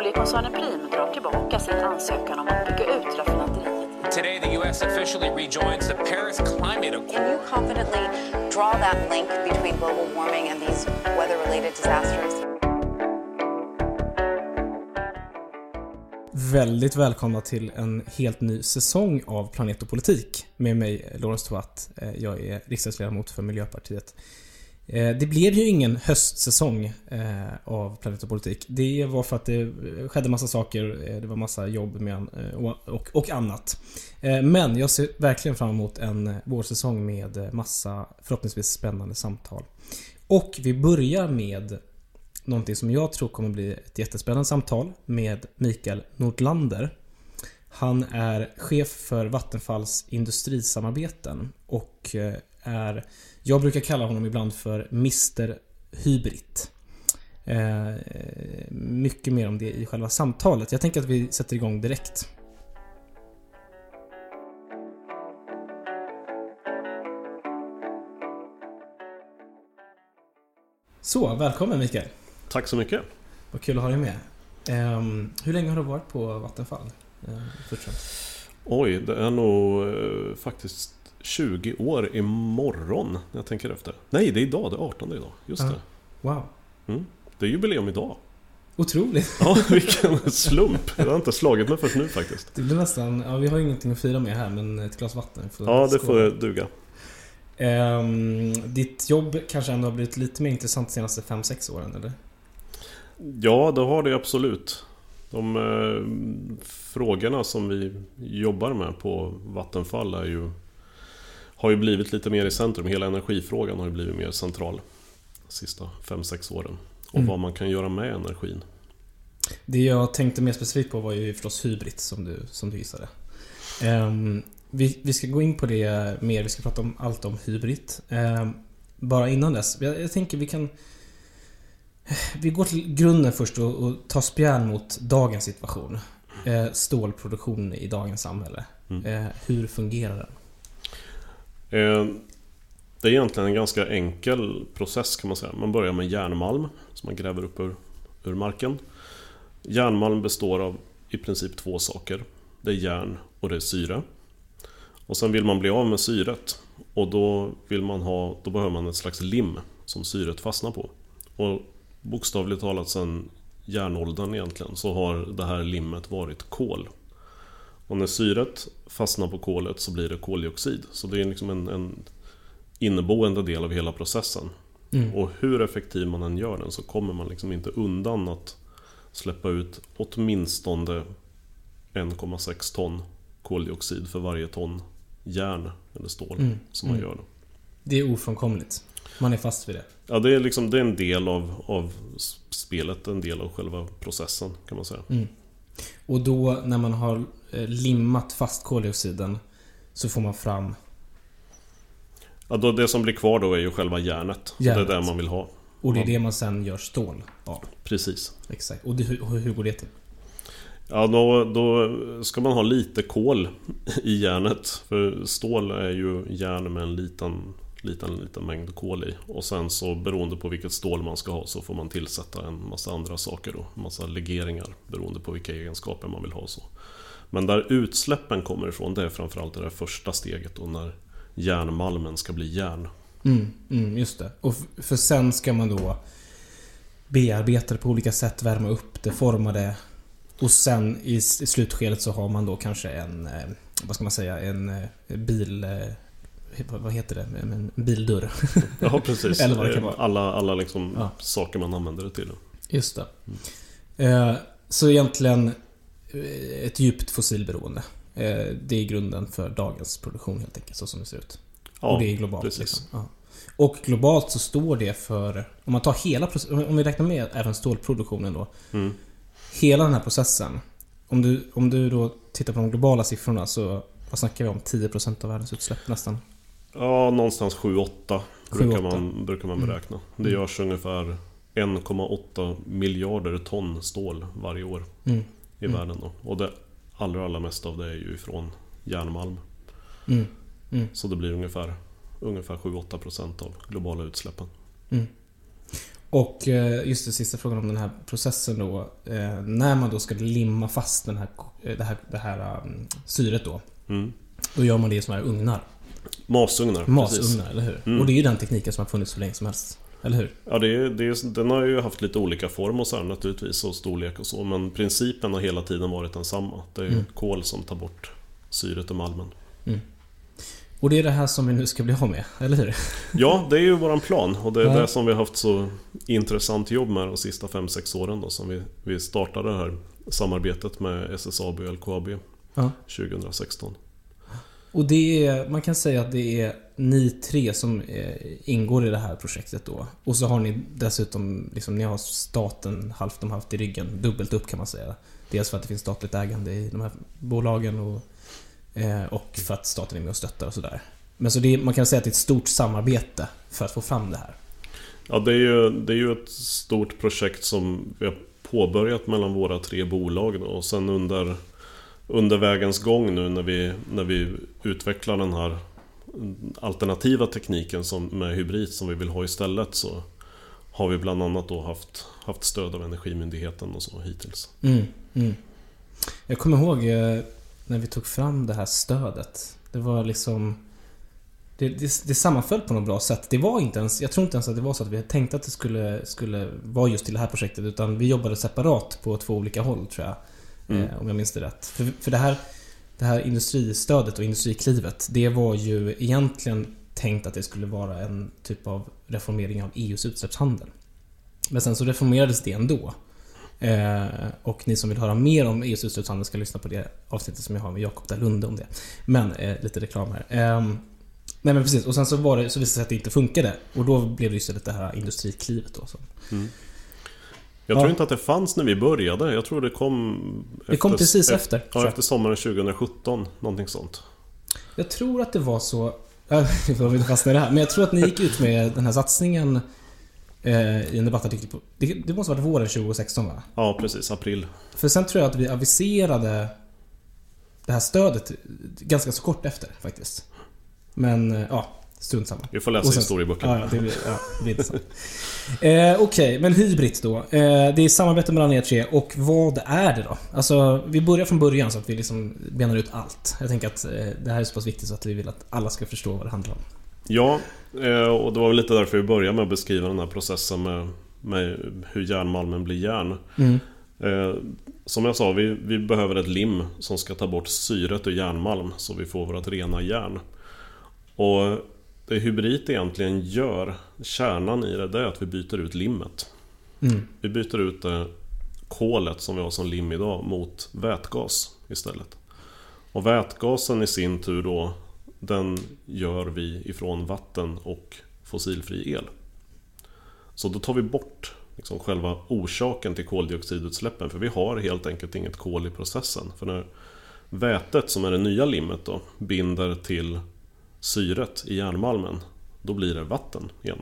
Oljekoncernen Prim drar tillbaka sin ansökan om att bygga ut raffinaderiet. Today, the U.S. officially rejoins the Paris Climate Accord. Can you confidently draw that link between global warming and these weather related disasters? Väldigt välkomna till en helt ny säsong av Planet och politik med mig, Lorentz Tovatt. Eh, Jag är riksdagsledamot för Miljöpartiet. Eh, det blev ju ingen höstsäsong eh, av Planet och politik. Det var för att det skedde massa saker. Eh, det var massa jobb med, och, och, annat. Men jag ser verkligen fram emot en vårsäsong med massa förhoppningsvis spännande samtal. Och vi börjar med någonting som jag tror kommer bli ett jättespännande samtal med Mikael Nordlander. Han är chef för Vattenfalls industrisamarbeten och är, jag brukar kalla honom ibland för Mr Hybrid. Eh, mycket mer om det i själva samtalet. Jag tänker att vi sätter igång direkt. Så, välkommen Mikael. Tack så mycket. Vad kul att ha dig med. Ehm, hur länge har du varit på Vattenfall? Främst? Oj, det är nog eh, faktiskt 20 år imorgon när jag tänker efter. Nej, det är idag. Det är 18 idag. Just Ja. det. Wow. Mm. Det är jubileum idag. Otroligt. Ja, vilken slump. Jag har inte slagit mig först nu faktiskt. Det blir nästan... Ja, vi har ingenting att fira med här, men ett glas vatten. Ja, det skåla. får duga. Ehm, ditt jobb kanske ändå har blivit lite mer intressant de senaste 5-6 åren, eller? Ja, det har det absolut. De eh, frågorna som vi jobbar med på Vattenfall är ju, har ju blivit lite mer i centrum. Hela energifrågan har ju blivit mer central de sista 5-6 åren. Och Mm. vad man kan göra med energin. Det jag tänkte mer specifikt på var ju förstås hybrid, som du, som du gissade. Ehm, vi, vi ska gå in på det mer, vi ska prata om allt om hybrid. Ehm, bara innan dess, jag, jag tänker vi kan... Vi går till grunden först och, och tar spjärn mot dagens situation. Eh, stålproduktion i dagens samhälle. Mm. Eh, hur fungerar den? Eh, det är egentligen en ganska enkel process kan man säga. Man börjar med järnmalm som man gräver upp ur, ur marken. Järnmalm består av i princip två saker. Det är järn och det är syre. Och sen vill man bli av med syret. Och då, vill man ha, då behöver man ett slags lim som syret fastnar på. Och bokstavligt talat sedan järnåldern egentligen så har det här limmet varit kol. Och när syret fastnar på kolet så blir det koldioxid. Så det är liksom en, en inneboende del av hela processen. Mm. Och hur effektiv man än gör den så kommer man liksom inte undan att släppa ut åtminstone 1,6 ton koldioxid för varje ton järn eller stål Mm, som man mm. gör. Det är ofrånkomligt. Man är fast vid det. Ja, det är, liksom, det är en del av, av spelet, en del av själva processen kan man säga. Mm. Och då när man har limmat fast koldioxiden så får man fram Ja, då, det som blir kvar då är ju själva järnet. Järnet. Det är det man vill ha. och det är det man sen gör stål av. Precis. Exakt. Och det, hur, hur går det till? Ja, då, då ska man ha lite kol i järnet. För stål är ju järn med en liten, liten, liten mängd kol i. Och sen så beroende på vilket stål man ska ha så får man tillsätta en massa andra saker då. Massa legeringar beroende på vilka egenskaper man vill ha. Så. Men där utsläppen kommer ifrån det är framförallt det där första steget då när järnmalmen ska bli järn. Mm, mm, just det. Och för sen ska man då bearbeta det på olika sätt, värma upp det, forma det. Och sen i, slutskedet så har man då kanske en, eh, vad ska man säga, en eh, bil... Eh, vad heter det? En bildörr. Ja, precis. Eller vad det kan vara. Alla, alla liksom Ja. saker man använder det till. Just det. Eh, så egentligen ett djupt fossilberoende. Eh, det är grunden för dagens produktion helt enkelt, så som det ser ut. Ja, och det är globalt. precis. Liksom. Ja. Och globalt så står det för, om man tar hela om vi räknar med även stålproduktionen då. Mm. Hela den här processen. Om du, om du då tittar på de globala siffrorna så vad snackar vi om? 10% av världens utsläpp nästan. Ja, någonstans 7-8 brukar 7-8. man, brukar man Mm. beräkna. Det Mm. görs ungefär 1,8 miljarder ton stål varje år Mm. I Mm. världen. Då. Och det allra, allra mesta av det är ju ifrån järnmalm. Mm. Mm. Så det blir ungefär, ungefär 7-8% av globala utsläppen. Mm. Och eh, just det, sista frågan om den här processen då. Eh, när man då ska limma fast den här, eh, det här, det här um, syret då. Mm. Då gör man det i såna här ugnar. Masugnar. Masugnar, eller hur? Mm. Och det är ju den tekniken som har funnits så länge som helst. Eller hur? Ja, det det den har ju haft lite olika form och så här, naturligtvis och storlek och så men principen har hela tiden varit densamma. Det är ju Mm. kol som tar bort syret ur malmen. Och det är det här som vi nu ska bli av med, eller hur? Ja, det är ju våran plan och det är Ja. det som vi har haft så intressant jobb med de sista 5-6 åren då som vi, vi startade det här samarbetet med SSAB och LKAB Ja. 2016. Och det är, man kan säga att det är ni tre som eh, ingår i det här projektet då. Och så har ni dessutom, liksom, ni har staten halvt om halvt i ryggen. Dubbelt upp kan man säga. Dels för att det finns statligt ägande i de här bolagen och, eh, och för att staten är med och stöttar och sådär. Men så det, är- man kan säga att det är ett stort samarbete för att få fram det här. Ja, det är, ju, det är ju ett stort projekt som vi har påbörjat mellan våra tre bolag då, och sen under, under vägens gång nu när vi, när vi utvecklar den här alternativa tekniken som, med hybrid som vi vill ha istället så har vi bland annat då haft, haft stöd av Energimyndigheten och så hittills. Mm, mm. Jag kommer ihåg eh, när vi tog fram det här stödet. Det var liksom... Det, det, det sammanföll på något bra sätt. Det var inte ens... Jag tror inte ens att det var så att vi tänkte att det skulle, skulle vara just till det här projektet. Utan vi jobbade separat på två olika håll tror jag. Mm. Eh, om jag minns det rätt. För, för det här, det här industristödet och industriklivet. Det var ju egentligen tänkt att det skulle vara en typ av reformering av EUs utsläppshandel. Men sen så reformerades det ändå. Eh, och ni som vill höra mer om EUs utsläppshandel ska lyssna på det avsnittet som jag har med Jakob Dalunde om det. Men eh, lite reklam här. Ehm, nej men precis, och sen så, var det, så visade det sig att det inte funkade. Och då blev det istället det här industriklivet då. Som, mm. Jag Ja. tror inte att det fanns när vi började. Jag tror det kom... Det kom precis efter, tror Ja, jag. efter sommaren 2017. Någonting sånt. jag jag tror att det var så... Ja, Vi får inte fastna i det här. Men jag tror att ni gick ut med den här satsningen eh, i en debattartikel på... Det, det måste varit våren 2016 va? Ja, precis. April. För sen tror jag att vi aviserade det här stödet ganska så kort efter faktiskt. Men eh, ja, strunt samma. Vi får läsa Och sen- historieböckerna. Ja, ja, det blir, ja, det blir intressant. eh, Okej, men hybrid då. Eh, det är samarbete mellan er tre och vad är det då? Alltså, vi börjar från början så att vi liksom benar ut allt. Jag tänker att eh, det här är så pass viktigt så att vi vill att alla ska förstå vad det handlar om. Ja, eh, och det var väl lite därför vi började med att beskriva den här processen med, med hur järnmalmen blir järn. Eh, Som jag sa, vi, vi behöver ett lim som ska ta bort syret ur järnmalm så vi får vårt rena järn. Och det hybrid egentligen gör, kärnan i det, det är att vi byter ut limmet. Mm. Vi byter ut det kolet som vi har som lim idag mot vätgas istället. Och vätgasen i sin tur då, den gör vi ifrån vatten och fossilfri el. Så då tar vi bort liksom själva orsaken till koldioxidutsläppen, för vi har helt enkelt inget kol i processen. För när vätet, som är det nya limmet då, binder till syret i järnmalmen, då blir det vatten igen.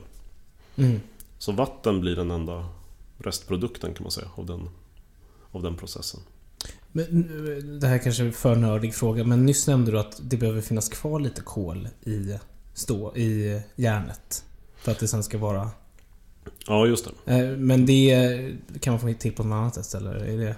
Mm. Så vatten blir den enda restprodukten kan man säga av den, av den processen. Men, det här kanske är en för nördig fråga, men nyss nämnde du att det behöver finnas kvar lite kol i, stå, i järnet. För att det sen ska vara... Ja, just det. Eh, Men det kan man få till på något annat sätt eller? Är det...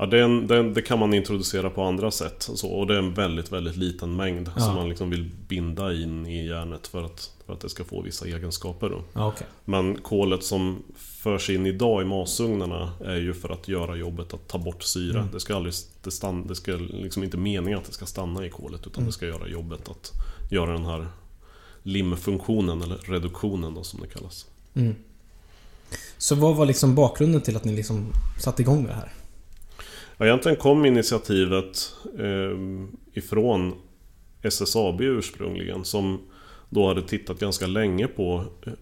Ja, det, är en, det, kan man introducera på andra sätt. Så, och det är en väldigt, väldigt liten mängd Ja. som man liksom vill binda in i järnet för att, för att det ska få vissa egenskaper. Ja, okej. Men kolet som förs in idag i masugnarna är ju för att göra jobbet att ta bort syre. Mm. Det ska aldrig det stanna, det ska liksom inte meningen att det ska stanna i kolet utan Mm. det ska göra jobbet att göra den här limfunktionen eller reduktionen då som det kallas. Mm. Så vad var liksom bakgrunden till att ni liksom satte igång det här? Ja, egentligen kom initiativet eh, ifrån SSAB ursprungligen som då hade tittat ganska länge på eh,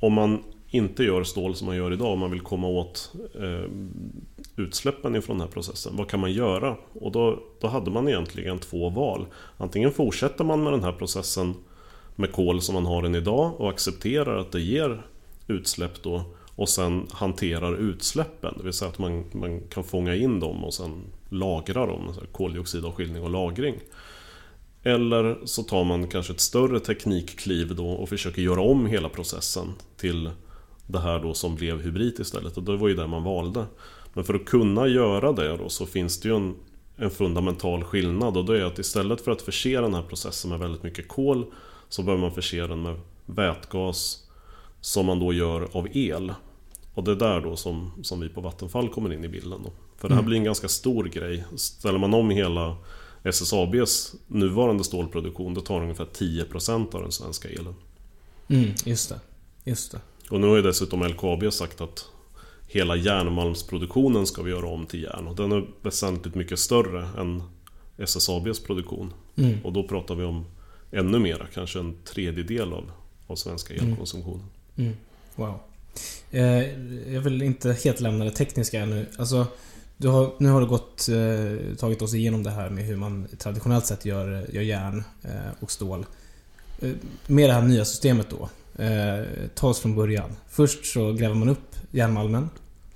om man inte gör stål som man gör idag, om man vill komma åt eh, utsläppen ifrån den här processen. Vad kan man göra? Och då, då hade man egentligen två val. Antingen fortsätter man med den här processen med kol som man har den idag och accepterar att det ger utsläpp då och sen hanterar utsläppen. Det vill säga att man, man kan fånga in dem och sen lagra dem. Koldioxidavskiljning och lagring. Eller så tar man kanske ett större teknikkliv då och försöker göra om hela processen till det här då som blev hybrid istället och det var ju det man valde. Men för att kunna göra det då så finns det ju en, en fundamental skillnad och det är att istället för att förse den här processen med väldigt mycket kol så behöver man förse den med vätgas som man då gör av el. Och det är där då som, som vi på Vattenfall kommer in i bilden. Då. För det här blir en ganska stor grej. Ställer man om hela SSABs nuvarande stålproduktion då tar det ungefär 10% av den svenska elen. Mm, just det. Just det. Och nu har ju dessutom LKAB sagt att hela järnmalmsproduktionen ska vi göra om till järn. Och den är väsentligt mycket större än SSABs produktion. Mm. Och då pratar vi om ännu mera, kanske en tredjedel av, av svenska elkonsumtionen. Mm. Wow. Eh, jag vill inte helt lämna det tekniska ännu. Alltså, du har, nu har du gått, eh, tagit oss igenom det här med hur man traditionellt sett gör, eh, gör järn eh, och stål. Eh, med det här nya systemet då. Eh, ta oss från början. Först så gräver man upp järnmalmen.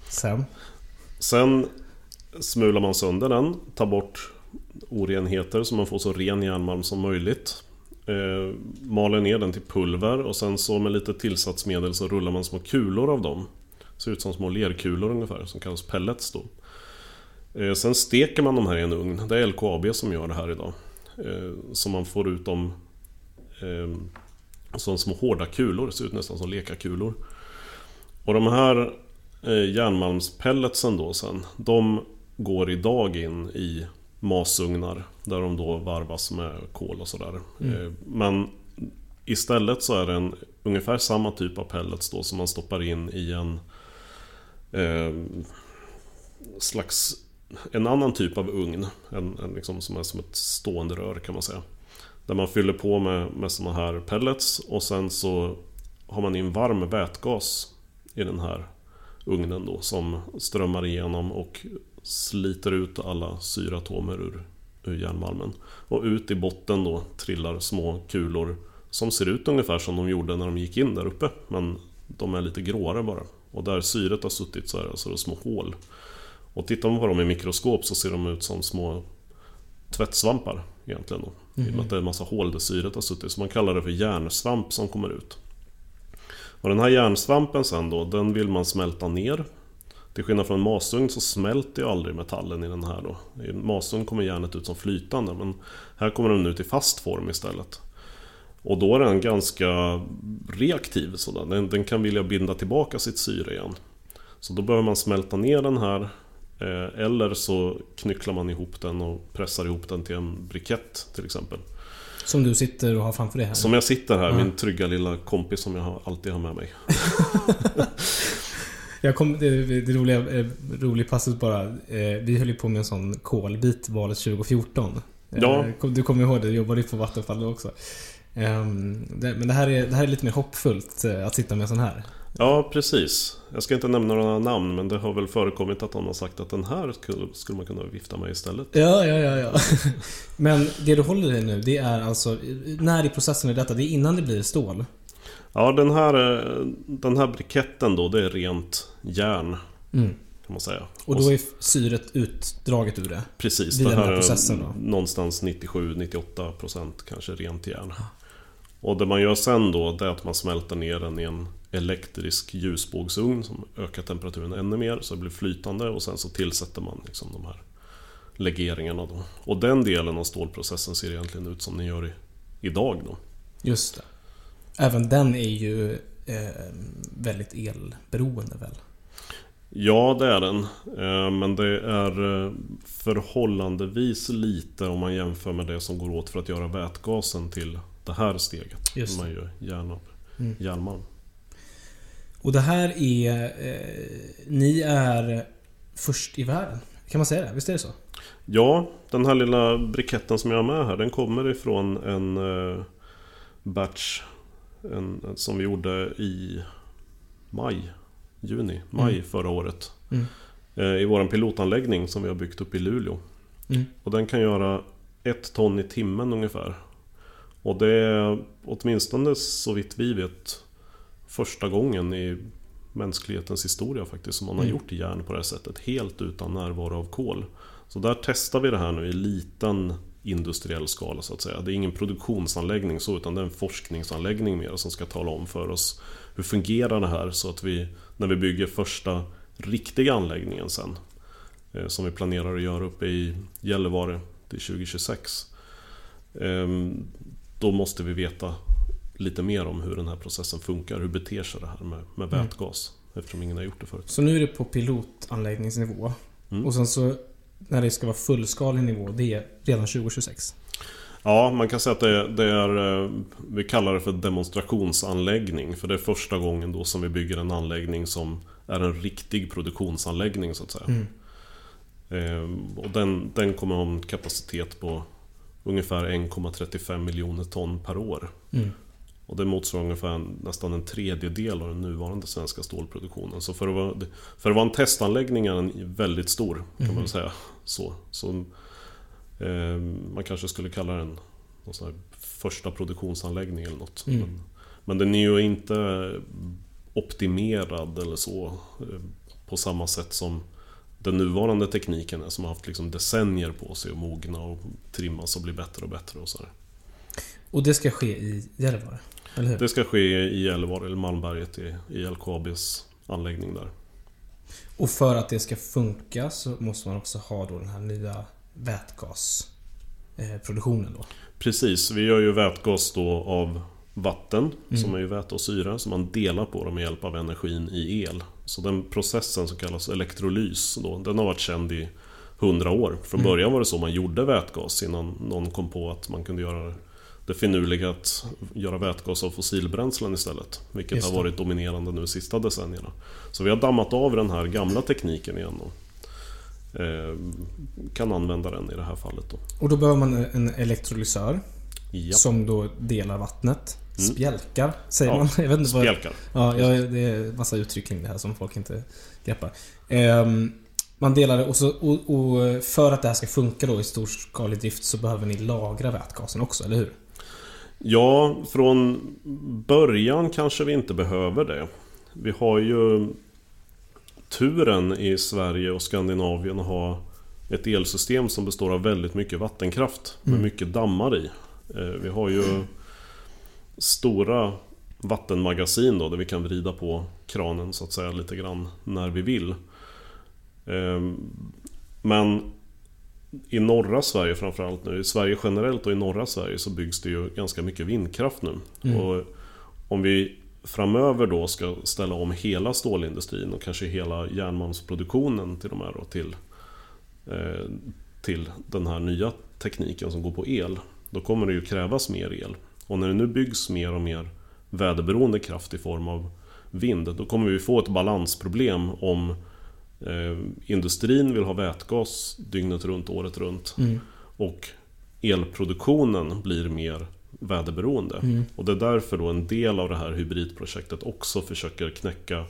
Sen? Sen smular man sönder den, tar bort orenheter så man får så ren järnmalm som möjligt. Eh, maler ner den till pulver och sen så med lite tillsatsmedel så rullar man små kulor av dem. Ser ut som små lerkulor ungefär, som kallas pellets då. Eh, sen steker man de här i en ugn. Det är LKAB som gör det här idag. Eh, så man får ut dem eh, som små hårda kulor, ser ut nästan som lekakulor. Och de här eh, järnmalmspelletsen då sen, de går idag in i masugnar där de då varvas med kol och sådär. Eh, Men istället så är det en, ungefär samma typ av pellets då som man stoppar in i en eh, slags en annan typ av ugn. En, en liksom som är som ett stående rör kan man säga. Där man fyller på med, med såna här pellets och sen så har man in varm vätgas i den här ugnen då som strömmar igenom och sliter ut alla syratomer ur, ur järnmalmen. Och ut i botten då trillar små kulor som ser ut ungefär som de gjorde när de gick in där uppe. Men de är lite gråare bara. Och där syret har suttit så är det alltså små hål. Och tittar man på dem i mikroskop så ser de ut som små tvättsvampar egentligen då. I och med att det är en massa hål där syret har suttit. Så man kallar det för järnsvamp som kommer ut. Och den här järnsvampen sen då, den vill man smälta ner. Till skillnad från en masugn så smälter ju aldrig metallen i den här då. I en masugn kommer järnet ut som flytande men här kommer den ut i fast form istället. Och då är den ganska reaktiv sådär. Den, den kan vilja binda tillbaka sitt syre igen. Så då behöver man smälta ner den här eh, Eller så knycklar man ihop den och pressar ihop den till en brikett till exempel. Som du sitter och har framför dig här. Som jag sitter här, Ja. min trygga lilla kompis som jag alltid har med mig. Jag kom, det, det roliga, eh, rolig passus bara. Eh, vi höll ju på med en sån kolbit valet 2014. Eh, Ja. Du kommer ihåg det? Du jobbade ju på Vattenfall då också. Ehm, men det här, är, det här är lite mer hoppfullt att sitta med en sån här. Ja, precis. Jag ska inte nämna några namn, men det har väl förekommit att någon har sagt att den här skulle, man kunna vifta med istället. Ja, ja, ja, ja. Men det du håller dig nu, det är alltså... När i processen är detta? Det är innan det blir stål? Ja, den här, eh, den här briketten då, det är rent järn. Mm. Kan man säga. Och då är syret utdraget ur det? Precis, det den här här processen då? någonstans 97-98% kanske rent järn. Och det man gör sen då, det är att man smälter ner den i en elektrisk ljusbågsugn som ökar temperaturen ännu mer så det blir flytande och sen så tillsätter man liksom de här legeringarna då. Och den delen av stålprocessen ser egentligen ut som den gör i, idag då. Just det. Även den är ju eh, väldigt elberoende väl? Ja, det är den. Eh, Men det är eh, förhållandevis lite om man jämför med det som går åt för att göra vätgasen till det här steget. Just man gör järn Mm. järnmalm. Och det här är... Eh, ni är först i världen. Kan man säga det? Visst är det så? Ja, den här lilla briketten som jag har med här den kommer ifrån en eh, batch en, som vi gjorde i maj, juni, maj Mm. förra året. Mm. Eh, I vår pilotanläggning som vi har byggt upp i Luleå. Mm. Och den kan göra ett ton i timmen ungefär. Och det är åtminstone så vitt vi vet första gången i mänsklighetens historia faktiskt som man har Mm. gjort järn på det här sättet. Helt utan närvaro av kol. Så där testar vi det här nu i liten industriell skala så att säga. Det är ingen produktionsanläggning så utan det är en forskningsanläggning mer som ska tala om för oss hur fungerar det här så att vi när vi bygger första riktiga anläggningen sen eh, som vi planerar att göra uppe i Gällivare till 2026 ehm, då måste vi veta lite mer om hur den här processen funkar. Hur beter sig det här med, med Mm. vätgas? Eftersom ingen har gjort det förut. Så nu är det på pilotanläggningsnivå. Mm. Och sen så när det ska vara fullskalig nivå, det är redan 2026. Ja, man kan säga att det, det är... eh, Vi kallar det för demonstrationsanläggning. För det är första gången då som vi bygger en anläggning som är en riktig produktionsanläggning så att säga. Mm. Ehm, Och den, den kommer ha en kapacitet på ungefär 1,35 miljoner ton per år. Mm. Och det motsvarar ungefär en, nästan en tredjedel av den nuvarande svenska stålproduktionen. Så för att vara, för att vara en testanläggning är den väldigt stor, kan man väl säga. Så, så, eh, man kanske skulle kalla den någon första produktionsanläggning eller något. Mm. Men, men den är ju inte optimerad eller så eh, på samma sätt som den nuvarande tekniken är som har haft liksom decennier på sig att mogna och trimmas och bli bättre och bättre och sådär. Och det ska ske i Gällivare? Det ska ske i Gällivare, eller Malmberget, i, i LKABs anläggning där. Och för att det ska funka så måste man också ha då den här nya vätgasproduktionen då. Precis, vi gör ju vätgas då av vatten, Mm. som är ju väte och syre, som man delar på dem med hjälp av energin i el. Så den processen som kallas elektrolys, då, den har varit känd i 100 år. Från Mm. början var det så man gjorde vätgas innan någon kom på att man kunde göra det finurliga att göra vätgas av fossilbränslen istället. Vilket har varit dominerande nu de sista decennierna. Så vi har dammat av den här gamla tekniken igen och eh, kan använda den i det här fallet. Då. Och då behöver man en elektrolysör Ja. som då delar vattnet. Mm. Spjälkar, säger Ja, man. Jag vet inte vad... Spjälkar. Ja, det är massa uttryck kring det här som folk inte greppar. Ehm, man delar det och, så, och, och för att det här ska funka då i storskalig drift så behöver ni lagra vätgasen också, eller hur? Ja, från början kanske vi inte behöver det. Vi har ju turen i Sverige och Skandinavien att ha ett elsystem som består av väldigt mycket vattenkraft med mycket dammar i. Eh, Vi har ju stora vattenmagasin då, där vi kan vrida på kranen så att säga lite grann när vi vill. Ehm, Men i norra Sverige framförallt nu, i Sverige generellt och i norra Sverige så byggs det ju ganska mycket vindkraft nu. Mm. Och om vi framöver då ska ställa om hela stålindustrin och kanske hela järnmalmsproduktionen till de här då, till, eh, till den här nya tekniken som går på el. Då kommer det ju krävas mer el. Och när det nu byggs mer och mer väderberoende kraft i form av vind, då kommer vi få ett balansproblem om eh, industrin vill ha vätgas dygnet runt, året runt. Mm. Och elproduktionen blir mer väderberoende. Mm. Och det är därför då en del av det här hybridprojektet också försöker knäcka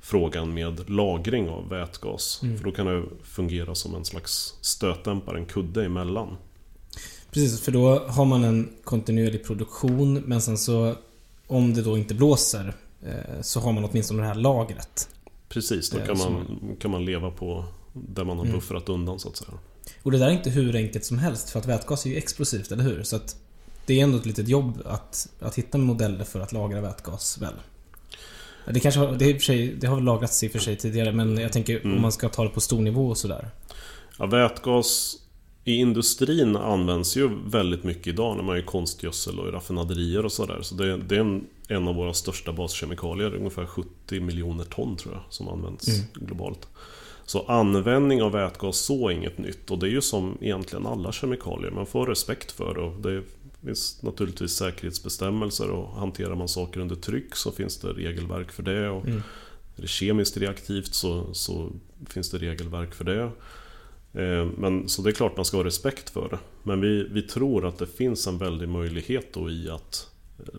frågan med lagring av vätgas. Mm. För då kan det fungera som en slags stötdämpare, en kudde emellan. Precis, för då har man en kontinuerlig produktion men sen så om det då inte blåser eh, så har man åtminstone det här lagret. Precis, då Det kan man, kan man leva på där man har Mm. buffrat undan så att säga. Och det där är inte hur enkelt som helst för att vätgas är ju explosivt, eller hur? Så att det är ändå ett litet jobb att, att hitta modeller för att lagra vätgas, väl? Det kanske har, det, sig, det har lagrats i och för sig tidigare men jag tänker Mm. om man ska ta det på stor nivå och sådär. Ja, vätgas i industrin används ju väldigt mycket idag när man gör konstgödsel och raffinaderier och sådär. Så det, det är en, en av våra största baskemikalier, ungefär 70 miljoner ton tror jag, som används Mm. globalt. Så användning av vätgas så är inget nytt och det är ju som egentligen alla kemikalier, man får respekt för det. och Det finns naturligtvis säkerhetsbestämmelser och hanterar man saker under tryck så finns det regelverk för det. Och Mm. är det kemiskt reaktivt så, så finns det regelverk för det. Eh, Men, så det är klart man ska ha respekt för det. Men vi, vi tror att det finns en väldig möjlighet då i att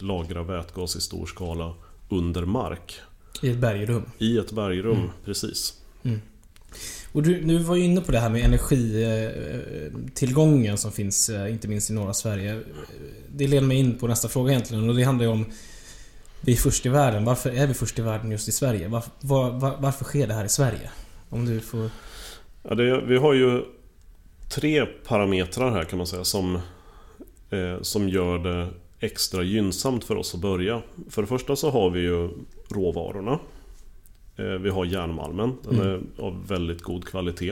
lagra vätgas i stor skala under mark. I ett bergrum. I ett bergrum, Mm. precis. Och du, du var ju inne på det här med energitillgången som finns, eh, inte minst i norra Sverige. Det leder mig in på nästa fråga egentligen och det handlar ju om Vi är först i världen. Varför är vi först i världen just i Sverige? Varför, var, var, varför sker det här i Sverige? Om du får... Ja, det, vi har ju tre parametrar här kan man säga som, eh, som gör det extra gynnsamt för oss att börja. För det första så har vi ju råvarorna. Eh, vi har järnmalmen, den är av väldigt god kvalitet.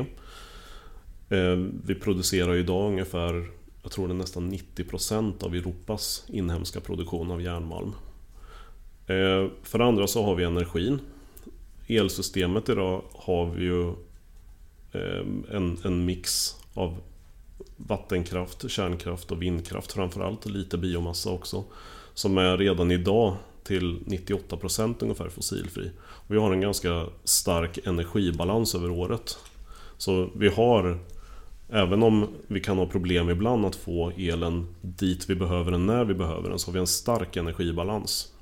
Eh, Vi producerar idag ungefär, jag tror det är nästan 90% av Europas inhemska produktion av järnmalm. Eh, För det andra så har vi energin. Elsystemet idag har vi ju en, en mix av vattenkraft, kärnkraft och vindkraft framförallt. och Lite biomassa också. Som är redan idag till 98% ungefär fossilfri. Och vi har en ganska stark energibalans över året. Så vi har, även om vi kan ha problem ibland att få elen dit vi behöver den när vi behöver den, så har vi en stark energibalans.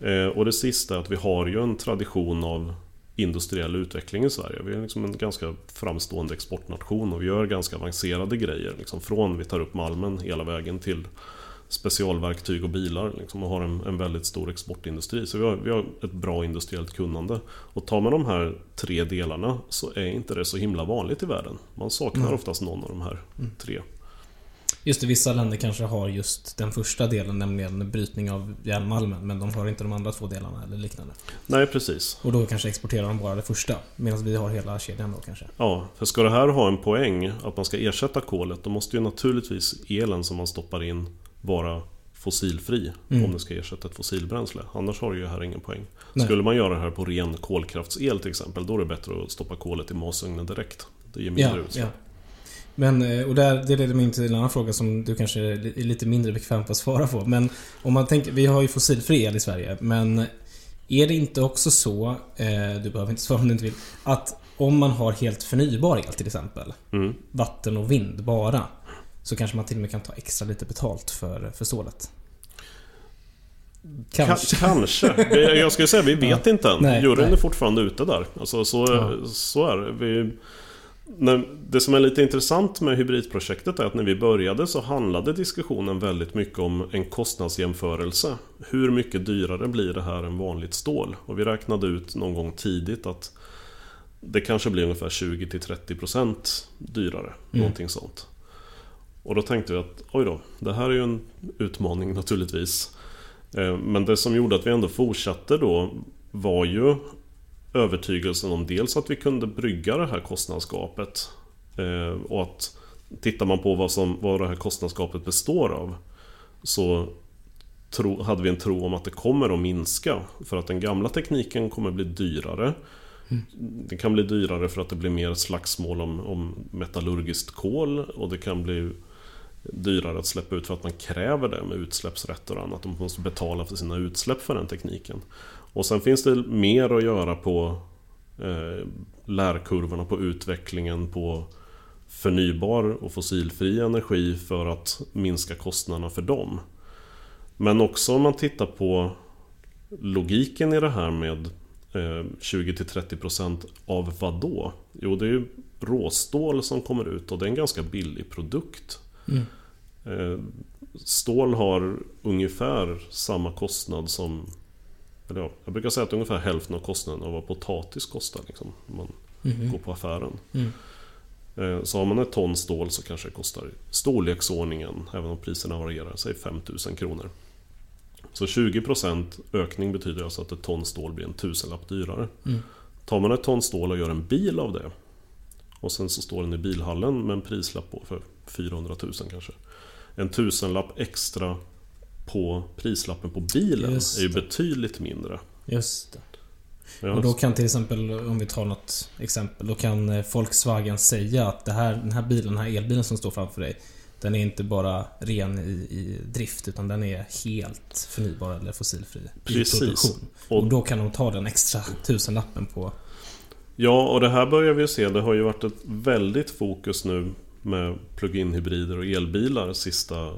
Eh, och det sista är att vi har ju en tradition av industriell utveckling i Sverige. Vi är liksom en ganska framstående exportnation och vi gör ganska avancerade grejer. Liksom från vi tar upp malmen hela vägen till specialverktyg och bilar liksom, och har en, en väldigt stor exportindustri. Så vi har, vi har ett bra industriellt kunnande. Och tar man de här tre delarna så är inte det så himla vanligt i världen. Man saknar oftast någon av de här tre. Just det, vissa länder kanske har just den första delen, nämligen brytning av järnmalmen, men de har inte de andra två delarna eller liknande. Nej, precis. Och då kanske exporterar de bara det första, medan vi har hela kedjan då kanske. Ja, för ska det här ha en poäng, att man ska ersätta kolet, då måste ju naturligtvis elen som man stoppar in vara fossilfri Mm. om det ska ersätta ett fossilbränsle. Annars har det ju här ingen poäng. Nej. Skulle man göra det här på ren kolkraftsel till exempel, då är det bättre att stoppa kolet i masugnen direkt. Det ger mindre Ja, utsläpp. ja. Men, eh, och där, det leder mig in till en annan fråga som du kanske är li- är lite mindre bekväm på att svara på. Men om man tänker, vi har ju fossilfri el i Sverige, men är det inte också så, eh, du behöver inte svara om du inte vill, att om man har helt förnybar el till exempel, Mm. vatten och vind bara, så kanske man till och med kan ta extra lite betalt för, för stålet. Kanske. Ka- kanske. Jag skulle säga vi vet inte än. Nej, Juryn nej. är fortfarande ute där. Alltså, så, Ja. så är det. Vi, när, det som är lite intressant med hybridprojektet är att när vi började så handlade diskussionen väldigt mycket om en kostnadsjämförelse. Hur mycket dyrare blir det här än vanligt stål? Och vi räknade ut någon gång tidigt att det kanske blir ungefär 20-30% dyrare. Någonting sånt. Och då tänkte vi att oj då, det här är ju en utmaning naturligtvis. Eh, Men det som gjorde att vi ändå fortsatte då var ju övertygelsen om dels att vi kunde brygga det här kostnadsgapet eh, och att tittar man på vad, som, vad det här kostnadsgapet består av så tro, hade vi en tro om att det kommer att minska för att den gamla tekniken kommer bli dyrare. Det kan bli dyrare för att det blir mer slagsmål om, om metallurgiskt kol och det kan bli dyrare att släppa ut för att man kräver det med utsläppsrätter och annat. De måste betala för sina utsläpp för den tekniken. Och sen finns det mer att göra på eh, lärkurvorna, på utvecklingen på förnybar och fossilfri energi för att minska kostnaderna för dem. Men också om man tittar på logiken i det här med eh, 20-30% av vad då? Jo, det är ju råstål som kommer ut och det är en ganska billig produkt. Eh, Stål har ungefär samma kostnad som... Eller ja, jag brukar säga att ungefär hälften av kostnaden av vad potatis kostar liksom, om man går på affären. Eh, Så har man ett ton stål så kanske det kostar storleksordningen, även om priserna varierar, säg 5000 kronor. Så 20% ökning betyder alltså att ett ton stål blir en tusenlapp dyrare. Tar man ett ton stål och gör en bil av det och sen så står den i bilhallen med en prislapp på för 400 000 kanske. En tusenlapp extra på prislappen på bilen Just är ju det. betydligt mindre. Just det. Ja, Och då kan till exempel, om vi tar något exempel, då kan eh, Volkswagen säga att det här, den här bilen, den här elbilen som står framför dig, den är inte bara ren i, i drift, utan den är helt förnybar eller fossilfri Precis. i produktion. Och- Och, då kan de ta den extra tusenlappen på... Ja, och det här börjar vi se. Det har ju varit ett väldigt fokus nu med plug-in hybrider och elbilar sista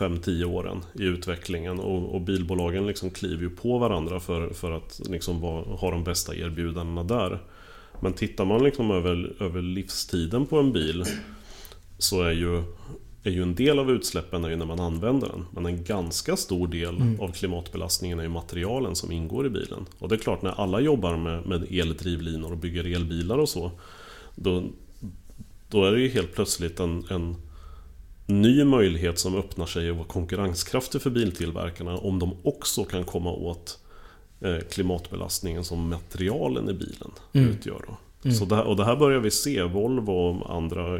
5-10 åren i utvecklingen. Och, och bilbolagen liksom kliver ju på varandra för, för att liksom vara, ha de bästa erbjudandena där. Men tittar man liksom över, över livstiden på en bil så är ju, är ju en del av utsläppen är ju när man använder den. Men en ganska stor del av klimatbelastningen är ju materialen som ingår i bilen. Och det är klart, när alla jobbar med, med eldrivlinor och bygger elbilar och så, då, då är det ju helt plötsligt en, en ny möjlighet som öppnar sig att vara konkurrenskraftig för biltillverkarna om de också kan komma åt eh, klimatbelastningen som materialen i bilen utgör. Då. Så det här, och det här börjar vi se. Volvo och andra...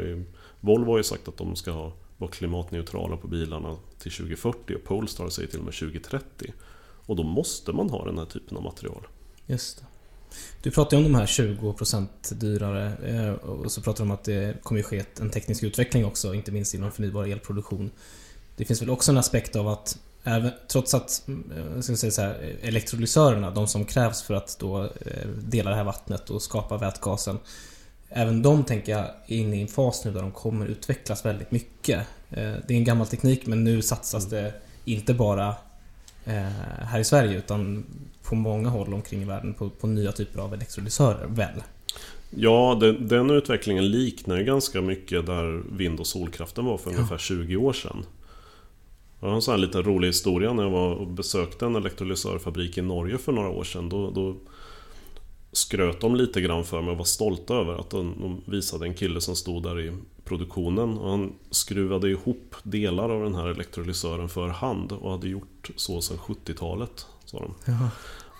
Volvo har ju sagt att de ska vara klimatneutrala på bilarna till 2040 och Polestar säger till och med 2030. Och då måste man ha den här typen av material. Just det. Du pratar ju om de här 20% dyrare eh, och så pratar du om att det kommer ju ske en teknisk utveckling också, inte minst inom förnybar elproduktion. Det finns väl också en aspekt av att även, trots att, eh, jag ska säga så här, elektrolysörerna, de som krävs för att då eh, dela det här vattnet och skapa vätgasen. Även de tänker jag är inne i en fas nu där de kommer utvecklas väldigt mycket. Eh, Det är en gammal teknik men nu satsas det inte bara eh, här i Sverige utan på många håll omkring i världen på, på nya typer av elektrolysörer, väl? Ja, den, den utvecklingen liknar ju ganska mycket där vind och solkraften var för ungefär 20 år sedan. Jag har en sån här liten rolig historia när jag var och besökte en elektrolysörfabrik i Norge för några år sedan. Då, då skröt de lite grann för mig och var stolta över att de, de visade en kille som stod där i produktionen och han skruvade ihop delar av den här elektrolysören för hand och hade gjort så sedan 70-talet. Sa de.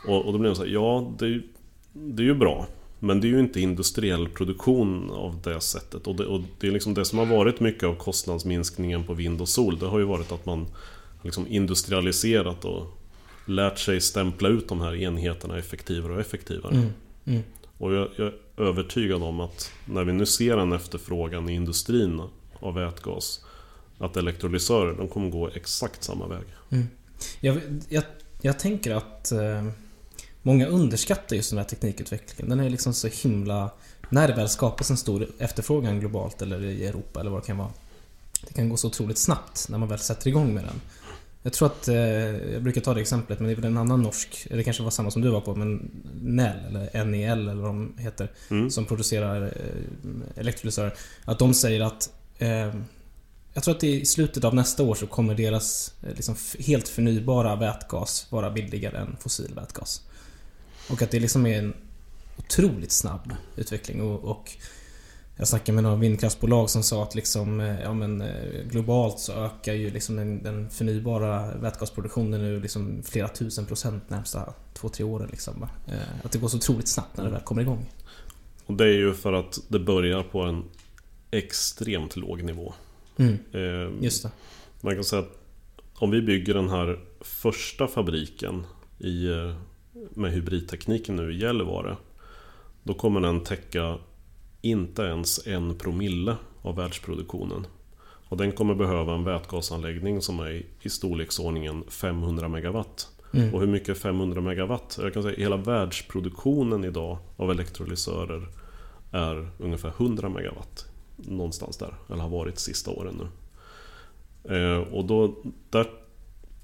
Och, och då blev det så här, ja det är, ju- det är ju bra. Men det är ju inte industriell produktion av det sättet. Och det, och det är liksom det som har varit mycket av kostnadsminskningen på vind och sol. Det har ju varit att man liksom industrialiserat och lärt sig stämpla ut de här enheterna effektivare och effektivare. Och jag, jag är övertygad om att när vi nu ser en efterfrågan i industrin av vätgas att elektrolysörer, de kommer gå exakt samma väg. Jag, jag, jag tänker att eh, många underskattar just den här teknikutvecklingen. Den är liksom så himla... När det väl skapas en stor efterfrågan globalt eller i Europa eller vad det kan vara. Det kan gå så otroligt snabbt när man väl sätter igång med den. Jag tror att, eh, jag brukar ta det exemplet, men det är väl en annan norsk, eller det kanske var samma som du var på, men Nel, eller NEL eller vad de heter, som producerar eh, elektrolysörer. Att de säger att eh, jag tror att i slutet av nästa år så kommer deras eh, liksom, helt förnybara vätgas vara billigare än fossil vätgas. Och att det liksom är en otroligt snabb utveckling och, och jag snackade med några vindkraftsbolag som sa att liksom, eh, ja, men, eh, globalt så ökar ju liksom den, den förnybara vätgasproduktionen nu liksom flera tusen procent närmsta två, tre åren. Liksom. Eh, Att det går så otroligt snabbt när det väl kommer igång. Och det är ju för att det börjar på en extremt låg nivå. Mm, Eh, just det. Man kan säga att om vi bygger den här första fabriken i, med hybridtekniken nu i Gällivare. Då kommer den täcka inte ens en promille av världsproduktionen. Och den kommer behöva en vätgasanläggning som är i- storleksordningen 500 megawatt. Mm. Och hur mycket är 500 megawatt? Jag kan säga hela världsproduktionen idag av elektrolysörer är ungefär 100 megawatt. Någonstans där, eller har varit sista åren nu. Eh, och då, där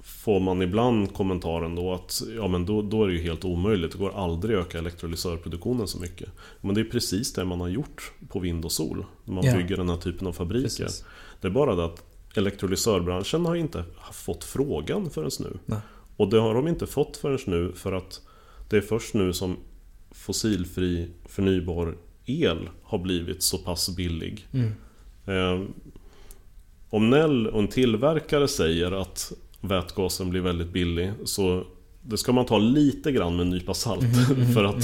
får man ibland kommentaren då att ja, men då, då är det ju helt omöjligt, det går aldrig att öka elektrolysörproduktionen så mycket. Men det är precis det man har gjort på vind och sol, när man Ja. bygger den här typen av fabriker. Precis. Det är bara det att elektrolysörbranschen har inte fått frågan förrän nu. Nej. Och det har de inte fått förrän nu för att det är först nu som fossilfri förnybar el har blivit så pass billig. Mm. Eh, om Nell och en tillverkare säger att vätgasen blir väldigt billig så det ska man ta lite grann med en nypa salt. för att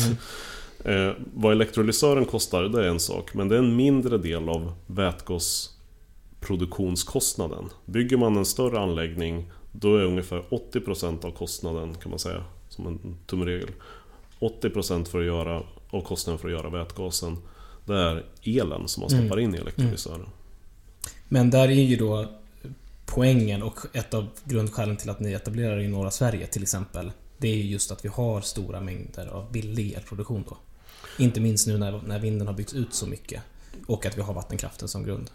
eh, vad elektrolysören kostar det är en sak men det är en mindre del av vätgasproduktionskostnaden. Bygger man en större anläggning då är ungefär 80% av kostnaden kan man säga som en tumregel. 80% för att göra, av kostnaden för att göra vätgasen det är elen som man stoppar in i elektrolysören. Men där är ju då poängen och ett av grundskälen till att ni etablerar er i norra Sverige till exempel. Det är ju just att vi har stora mängder av billig elproduktion då. Inte minst nu när, när vinden har byggts ut så mycket. Och att vi har vattenkraften som grund.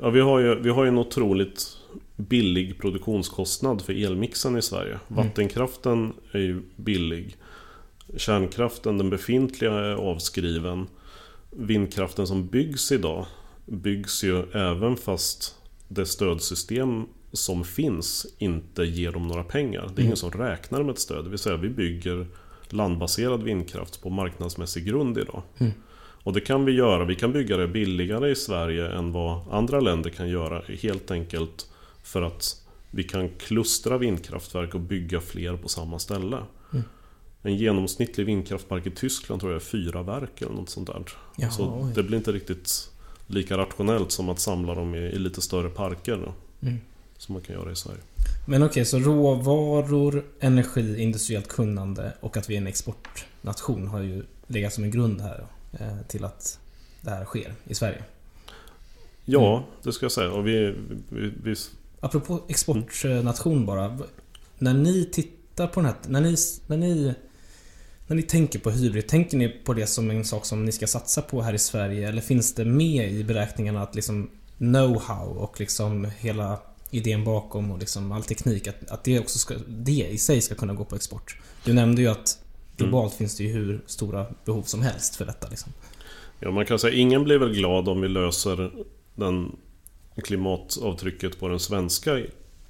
Ja, vi har ju vi har ju en otroligt billig produktionskostnad för elmixen i Sverige. Vattenkraften är ju billig. Kärnkraften, den befintliga, är avskriven. Vindkraften som byggs idag byggs ju även fast det stödsystem som finns inte ger dem några pengar. Det är ingen som räknar med ett stöd. Det vill säga vi bygger landbaserad vindkraft på marknadsmässig grund idag. Och det kan vi göra. Vi kan bygga det billigare i Sverige än vad andra länder kan göra. Helt enkelt för att vi kan klustra vindkraftverk och bygga fler på samma ställe. Mm. En genomsnittlig vindkraftpark i Tyskland tror jag är fyra verk eller något sånt där. Jaha, Så oj. det blir inte riktigt lika rationellt som att samla dem i, i lite större parker. Då, Mm. Som man kan göra i Sverige. Men okej, så råvaror, energi, industriellt kunnande och att vi är en exportnation har ju legat som en grund här eh, till att det här sker i Sverige. Ja, Mm. det ska jag säga. Och vi, vi, vi, Apropå exportnation bara. v- När ni tittar på den här... När ni, när ni, när ni tänker på hybrid, tänker ni på det som en sak som ni ska satsa på här i Sverige? Eller finns det med i beräkningarna att liksom know-how och liksom hela idén bakom och liksom all teknik, att, att det också ska, det i sig ska kunna gå på export? Du nämnde ju att globalt finns det ju hur stora behov som helst för detta liksom. Ja, man kan säga ingen blir väl glad om vi löser den klimatavtrycket på den svenska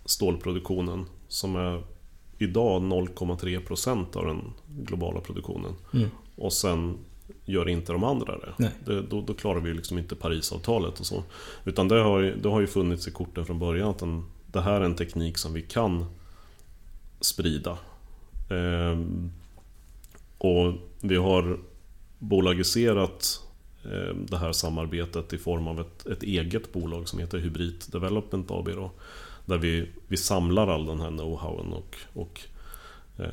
stålproduktionen som är idag 0,3% av den globala produktionen. Mm. Och sen gör inte de andra det. Det då, då klarar vi liksom inte Parisavtalet och så. Utan det har, ju- det har ju funnits i korten från början att den, det här är en teknik som vi kan sprida. Ehm, och vi har bolagiserat eh, det här samarbetet i form av ett, ett eget bolag som heter Hybrid Development AB. Då, där vi, vi samlar all den här know-howen och, och eh,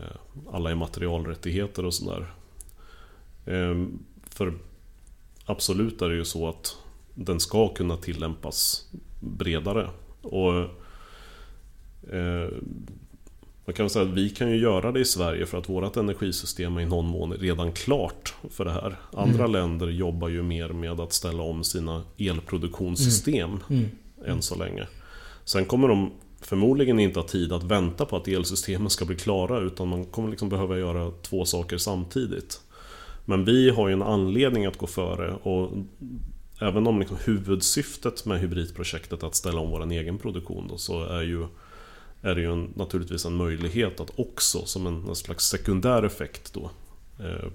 alla immaterialrättigheter och sådär. Eh, för absolut är det ju så att den ska kunna tillämpas bredare. Och eh, man kan säga att vi kan ju göra det i Sverige för att vårt energisystem är i någon mån redan klart för det här. Andra länder jobbar ju mer med att ställa om sina elproduktionssystem Mm. än så länge. Sen kommer de förmodligen inte ha tid att vänta på att elsystemen ska bli klara utan man kommer liksom behöva göra två saker samtidigt. Men vi har ju en anledning att gå före och även om liksom huvudsyftet med hybridprojektet är att ställa om vår egen produktion då, så är, ju, är det ju en, naturligtvis en möjlighet att också som en, en slags sekundär effekt då eh,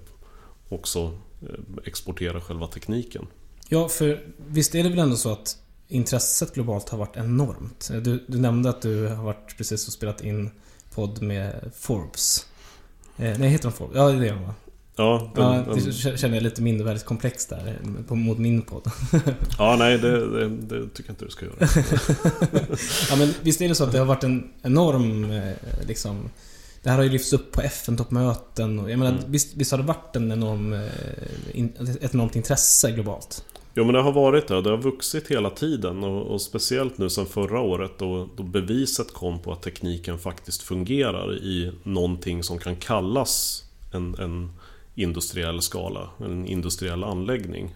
också eh, exportera själva tekniken. Ja, för visst är det väl ändå så att intresset globalt har varit enormt? Du, du nämnde att du har varit precis och spelat in podd med Forbes. Eh, nej, heter de Forbes? Ja, det är det de va? Ja, den, Ja, den, det känner jag lite mindervärdeskomplex där på, mot min podd. ja nej det, det, det tycker jag inte du ska göra. ja, men visst är det så att det har varit en enorm eh, liksom... Det här har ju lyfts upp på FN-toppmöten och jag menar, Mm. visst, visst har det varit en enorm, eh, ett enormt intresse globalt? Jo men det har varit det, det har vuxit hela tiden och, och speciellt nu sen förra året då, då beviset kom på att tekniken faktiskt fungerar i någonting som kan kallas en, en industriell skala, en industriell anläggning.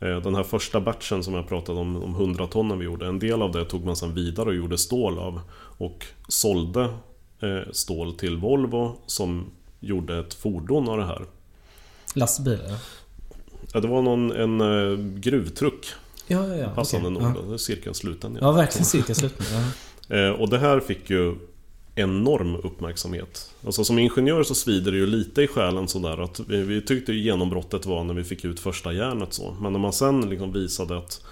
Eh, den här första batchen som jag pratade om, de 100 tonnen vi gjorde, en del av det tog man sen vidare och gjorde stål av och sålde eh, stål till Volvo som gjorde ett fordon av det här. Lastbilar? Ja, det var någon, en eh, gruvtruck Ja, ja, ja. Passande okej. nog, Ja. cirkeln sluten. ja, verkligen cirkelslutning. Ja. Eh, Och det här fick ju enorm uppmärksamhet. Alltså som ingenjör så svider det ju lite i själen sådär att vi, vi tyckte ju genombrottet var när vi fick ut första järnet så. Men när man sen liksom visade att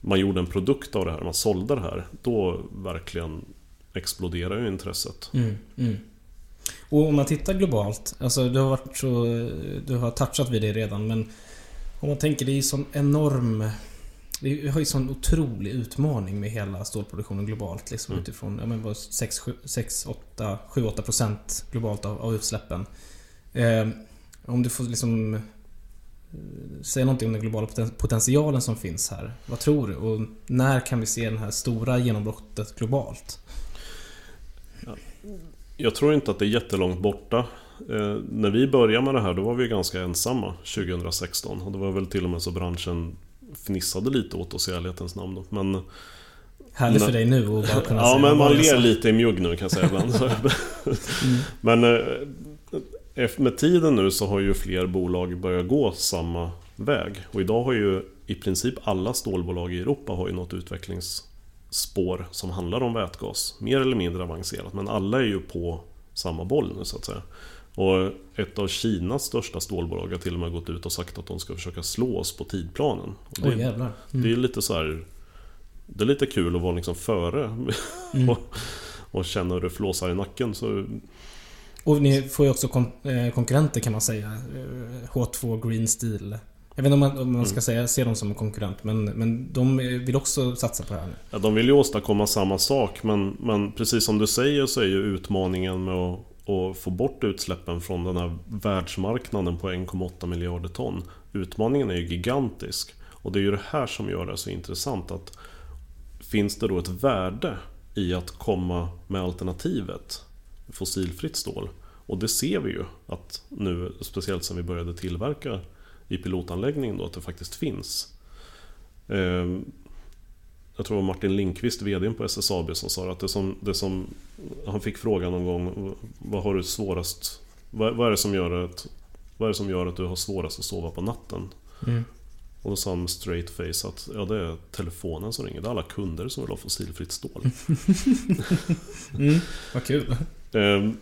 man gjorde en produkt av det här, man sålde det här, då verkligen exploderar ju intresset. Mm, mm. Och om man tittar globalt, alltså du har varit så... Du har touchat vid det redan men... Om man tänker, det är ju sån enorm... Vi har ju sån otrolig utmaning med hela stålproduktionen globalt liksom Mm. utifrån, ja men bara 6, 7, 6 8, 7, 8 procent globalt av, av utsläppen. Eh, om du får liksom... eh, Säga någonting om den globala poten- potentialen som finns här. Vad tror du? Och när kan vi se det här stora genombrottet globalt? Jag tror inte att det är jättelångt borta. Eh, när vi började med det här då var vi ganska ensamma 2016. Och det var väl till och med så branschen fnissade lite åt oss i ärlighetens namn. Då. Men Härligt Nej. för dig nu att bara kunna Ja men man ler lite i mjugg nu kan jag säga ibland. Så- Men eh, med tiden nu så har ju fler bolag börjat gå samma väg. Och idag har ju i princip alla stålbolag i Europa har ju något utvecklingsspår som handlar om vätgas. Mer eller mindre avancerat men alla är ju på samma boll nu så att säga. Och ett av Kinas största stålbolag har till och med gått ut och sagt att de ska försöka slå oss på tidplanen. Och det, jävlar. Mm. det är lite så här. Det är lite kul att vara liksom före Mm. och, och känna hur det flåsar i nacken. Så Och ni får ju också kon eh, konkurrenter kan man säga. Eh, H2 Green Steel. Jag vet inte om man, om man ska säga, se dem som en konkurrent men, men de eh, vill också satsa på det här nu. Ja, de vill ju åstadkomma samma sak men, men precis som du säger så är ju utmaningen med att, och få bort utsläppen från den här världsmarknaden på 1,8 miljarder ton. Utmaningen är ju gigantisk. Och det är ju det här som gör det så intressant att Finns det då ett värde i att komma med alternativet fossilfritt stål? Och det ser vi ju att nu, speciellt sen vi började tillverka i pilotanläggningen då, att det faktiskt finns. Ehm, jag tror det var Martin Linkvist, VDn på SSAB, som sa att det som, det som Han fick frågan någon gång Vad har du svårast vad, vad, är det som gör att Vad är det som gör att du har svårast att sova på natten? Mm. Och då sa han med straight face att ja, det är telefonen som ringer. Det är alla kunder som vill ha fossilfritt stål. Mm, vad kul. Ehm,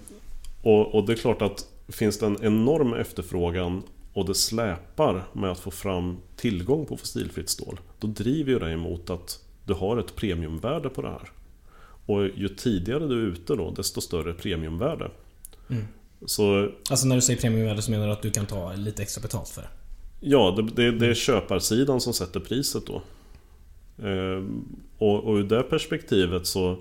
och, och det är klart att finns det en enorm efterfrågan och det släpar med att få fram tillgång på fossilfritt stål. Då driver ju det emot att du har ett premiumvärde på det här. Och ju tidigare du är ute då, desto större premiumvärde. Mm. Så Alltså när du säger premiumvärde så menar du att du kan ta lite extra betalt för det? ja, det, det, det är köparsidan som sätter priset då. Ehm, och, och ur det perspektivet så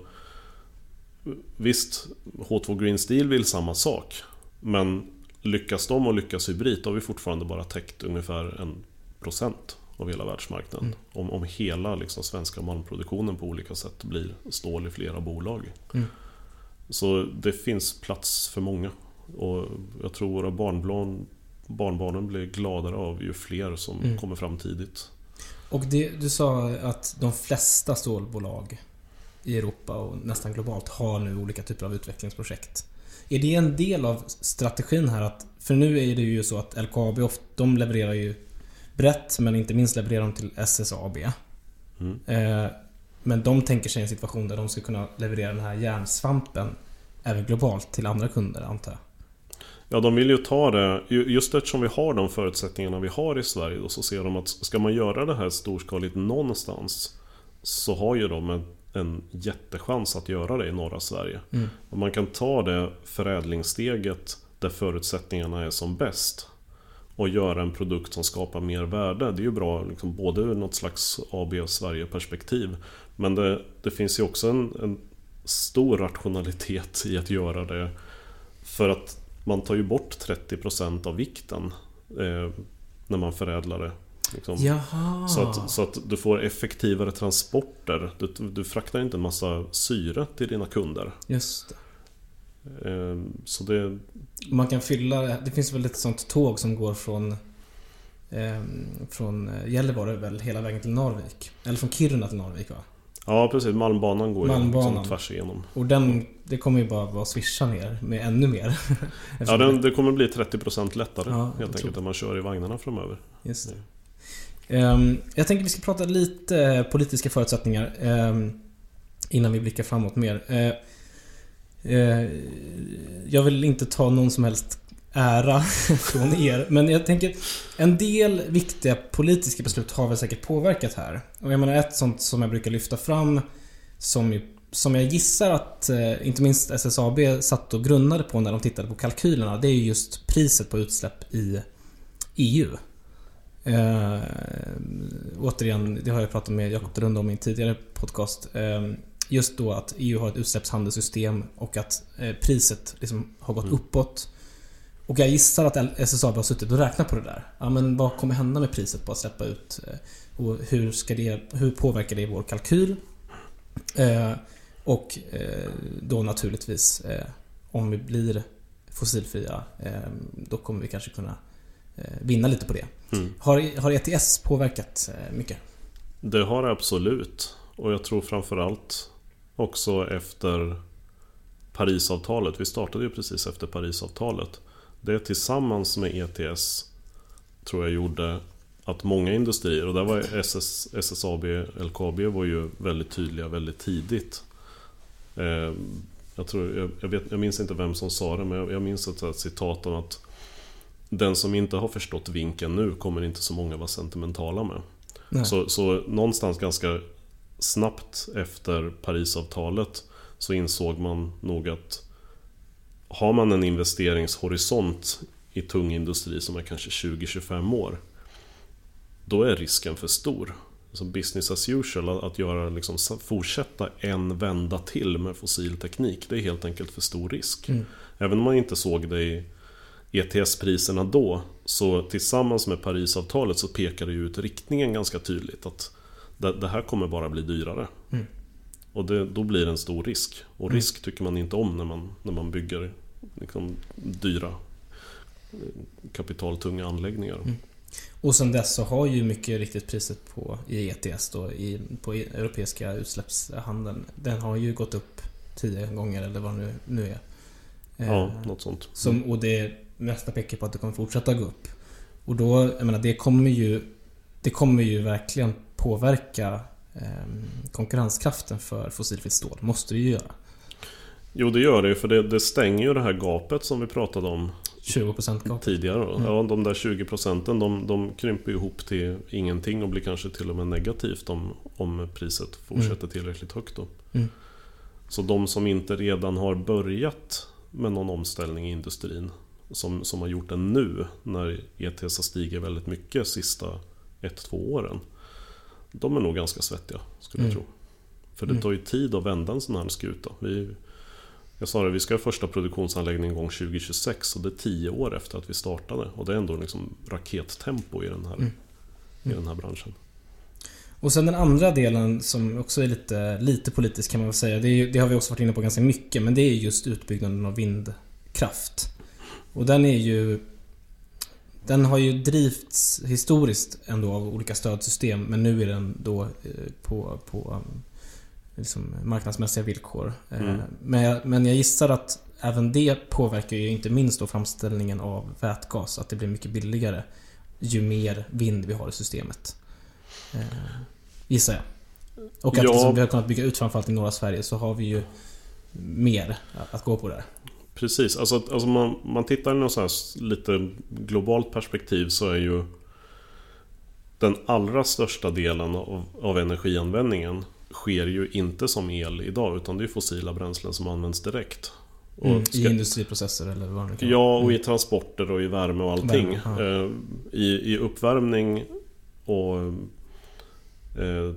Visst, H2 Green Steel vill samma sak. Men lyckas de och lyckas hybrid, då har vi fortfarande bara täckt ungefär en procent av hela världsmarknaden. Mm. Om, om hela liksom, svenska malmproduktionen på olika sätt blir stål i flera bolag. Mm. Så det finns plats för många. Och jag tror våra barnbarn, barnbarnen blir gladare av ju fler som Mm. kommer fram tidigt. Och det, du sa att de flesta stålbolag i Europa och nästan globalt har nu olika typer av utvecklingsprojekt. Är det en del av strategin här att... För nu är det ju så att LKAB, de levererar ju brett men inte minst levererar de till SSAB. Mm. Eh, men de tänker sig en situation där de ska kunna leverera den här järnsvampen även globalt till andra kunder antar jag. Ja, de vill ju ta det, ju- just eftersom vi har de förutsättningarna vi har i Sverige då, så ser de att ska man göra det här storskaligt någonstans så har ju de en, en jättechans att göra det i norra Sverige. Mm. Och man kan ta det förädlingssteget där förutsättningarna är som bäst och göra en produkt som skapar mer värde. Det är ju bra liksom, både ur något slags AB Sverige-perspektiv men det, det finns ju också en, en stor rationalitet i att göra det för att man tar ju bort 30% av vikten eh, när man förädlar det. Liksom. Så, att, så att du får effektivare transporter. Du, du fraktar inte en massa syre till dina kunder. Just det. Eh, så det, Man kan fylla... Det finns väl ett sånt tåg som går från... Eh, från eh, Gällivare väl hela vägen till Narvik? Eller från Kiruna till Narvik va? ja precis, Malmbanan går ju Malmbanan. liksom tvärs igenom. Och den... Det kommer ju bara vara swisha ner med ännu mer. Ja, den, det kommer bli 30% lättare Ja, helt enkelt när man kör i vagnarna framöver. Just det. Ehm, jag tänker vi ska prata lite politiska förutsättningar ehm, innan vi blickar framåt mer. Eh, Eh, jag vill inte ta någon som helst ära från er, men jag tänker en del viktiga politiska beslut har väl säkert påverkat här. Och jag menar ett sånt som jag brukar lyfta fram som, som jag gissar att eh, inte minst SSAB satt och grunnade på när de tittade på kalkylerna. Det är ju just priset på utsläpp i EU. Eh, återigen, det har jag pratat med Jakob Runde om i en tidigare podcast. Eh, just då att EU har ett utsläppshandelssystem och att eh, priset liksom har gått uppåt. Och jag gissar att SSAB har suttit och räknat på det där. Ja, men vad kommer hända med priset på att släppa ut? eh, Och hur, ska det, hur påverkar det vår kalkyl? Eh, och eh, då naturligtvis eh, om vi blir fossilfria då kommer vi kanske kunna vinna lite på det. Mm. Har, har ETS påverkat mycket? Det har det absolut. Och jag tror framförallt också efter Parisavtalet. Vi startade ju precis efter Parisavtalet. Det tillsammans med ETS tror jag gjorde att många industrier, och där var SS, SSAB, LKAB var ju väldigt tydliga väldigt tidigt. Eh, Jag, tror, jag, jag, vet, jag minns inte vem som sa det, men jag, jag minns ett, ett citat om att den som inte har förstått vinkeln nu kommer inte så många vara sentimentala med. Så, så någonstans ganska snabbt efter Parisavtalet så insåg man nog att har man en investeringshorisont i tung industri som är kanske 20-25 år då är risken för stor. Alltså business as usual, att göra, liksom, fortsätta en vända till med fossil teknik, det är helt enkelt för stor risk. Mm. Även om man inte såg det i ETS-priserna då, så tillsammans med Parisavtalet så pekar det ut riktningen ganska tydligt. Att det, det här kommer bara bli dyrare. Mm. Och det, då blir det en stor risk. Och mm. risk tycker man inte om när man, när man bygger liksom, dyra eh, kapitaltunga anläggningar. Mm. Och sen dess så har ju mycket riktigt priset på i ETS då, i, på e- europeiska utsläppshandeln, den har ju gått upp tio gånger eller vad det nu, nu är. Ja, eh, något sånt. Som, och det mesta pekar på att det kommer fortsätta gå upp. Och då, jag menar, det kommer ju Det kommer ju verkligen påverka eh, konkurrenskraften för fossilfritt stål. Måste det ju göra. Jo, det gör det ju för det, det stänger ju det här gapet som vi pratade om 20% gap. Tidigare då. Mm. Ja, de där 20 procenten de, de krymper ihop till ingenting och blir kanske till och med negativt om, om priset fortsätter mm. tillräckligt högt då. Mm. Så de som inte redan har börjat med någon omställning i industrin som, som har gjort det nu när ETS har stigit väldigt mycket sista ett, två åren. De är nog ganska svettiga, skulle jag mm. tro. För det mm. tar ju tid att vända en sån här skuta. Vi, jag sa det, vi ska ha första produktionsanläggningen igång 2026 och det är tio år efter att vi startade. Och det är ändå liksom rakettempo i den här, mm. i den här branschen. Och sen den andra delen som också är lite, lite politisk kan man väl säga. Det, är, det, har vi också varit inne på ganska mycket. Men det är just utbyggnaden av vindkraft. Och den är ju... Den har ju drivits historiskt ändå av olika stödsystem. Men nu är den då eh, på, på liksom marknadsmässiga villkor. Eh, mm. Men, jag, men jag gissar att även det påverkar ju inte minst då framställningen av vätgas. Att det blir mycket billigare ju mer vind vi har i systemet. Eh, gissar jag. Och att ja. vi har kunnat bygga ut framförallt i norra Sverige så har vi ju mer att gå på där. Precis, alltså, alltså man, man tittar i något lite globalt perspektiv så är ju den allra största delen av, av energianvändningen sker ju inte som el idag utan det är fossila bränslen som används direkt. Mm, ska... I industriprocesser eller vad det kan Ja, och i mm. transporter och i värme och allting. Värme, ja. Eh, I, I uppvärmning och... Eh,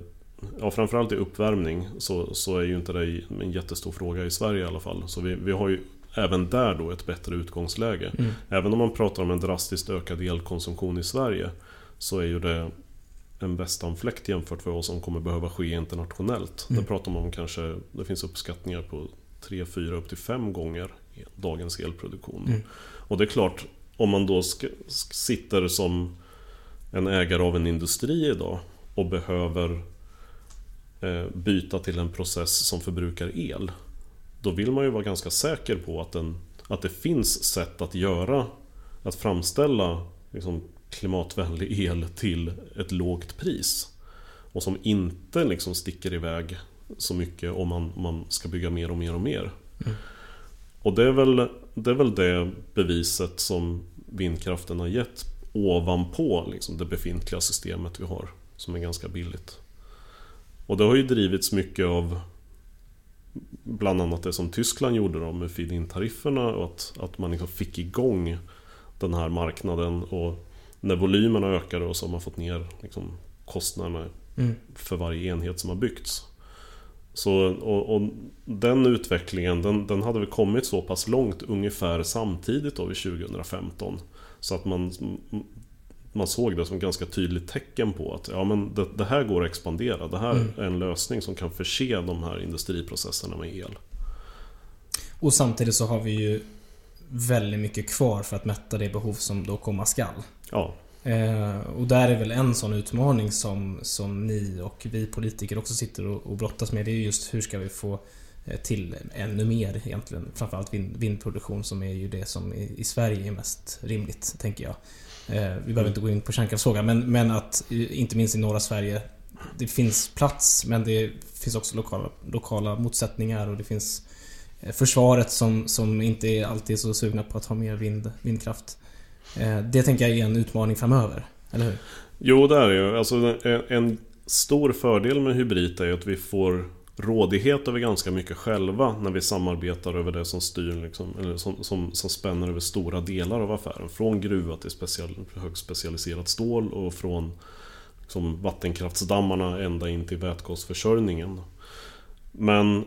ja, framförallt i uppvärmning så, så är ju inte det en jättestor fråga i Sverige i alla fall. Så vi, vi har ju även där då ett bättre utgångsläge. Mm. Även om man pratar om en drastiskt ökad elkonsumtion i Sverige så är ju det en västanfläkt jämfört med vad som kommer behöva ske internationellt. Mm. Där pratar man om kanske, det finns uppskattningar på 3, 4, upp till 5 gånger dagens elproduktion. Mm. Och det är klart, om man då sitter som en ägare av en industri idag och behöver eh, byta till en process som förbrukar el. Då vill man ju vara ganska säker på att, den, att det finns sätt att göra, att framställa liksom, klimatvänlig el till ett lågt pris. Och som inte liksom sticker iväg så mycket om man, man ska bygga mer och mer och mer. Mm. Och det är, väl, det är väl det beviset som vindkraften har gett ovanpå liksom det befintliga systemet vi har. Som är ganska billigt. Och det har ju drivits mycket av Bland annat det som Tyskland gjorde då med feed-in-tarifferna och att, att man liksom fick igång den här marknaden och när volymerna ökade och så har man fått ner liksom, kostnaderna mm. för varje enhet som har byggts. Så, och, och den utvecklingen den, den, hade väl kommit så pass långt ungefär samtidigt då vid 2015. Så att man, man såg det som ganska tydligt tecken på att ja, men det, det här går att expandera. Det här mm. är en lösning som kan förse de här industriprocesserna med el. Och samtidigt så har vi ju väldigt mycket kvar för att mätta det behov som då komma skall. Ja. Eh, och där är väl en sån utmaning som, som ni och vi politiker också sitter och, och brottas med. Det är just hur ska vi få eh, till ännu mer egentligen. Framförallt vind, vindproduktion som är ju det som i, i Sverige är mest rimligt, tänker jag. Eh, vi behöver inte gå in på kärnkraftsfrågan men, men att inte minst i norra Sverige det finns plats men det finns också lokala, lokala motsättningar och det finns eh, försvaret som, som inte är alltid så sugna på att ha mer vind, vindkraft. Eh, det tänker jag är en utmaning framöver, eller hur? Jo, det är det ju. Alltså, en, stor fördel med hybrid är att vi får rådighet över ganska mycket själva när vi samarbetar över det som styr, liksom, eller som, som, som spänner över stora delar av affären. Från gruva till special, högspecialiserat stål och från liksom, vattenkraftsdammarna ända in till vätgasförsörjningen. Men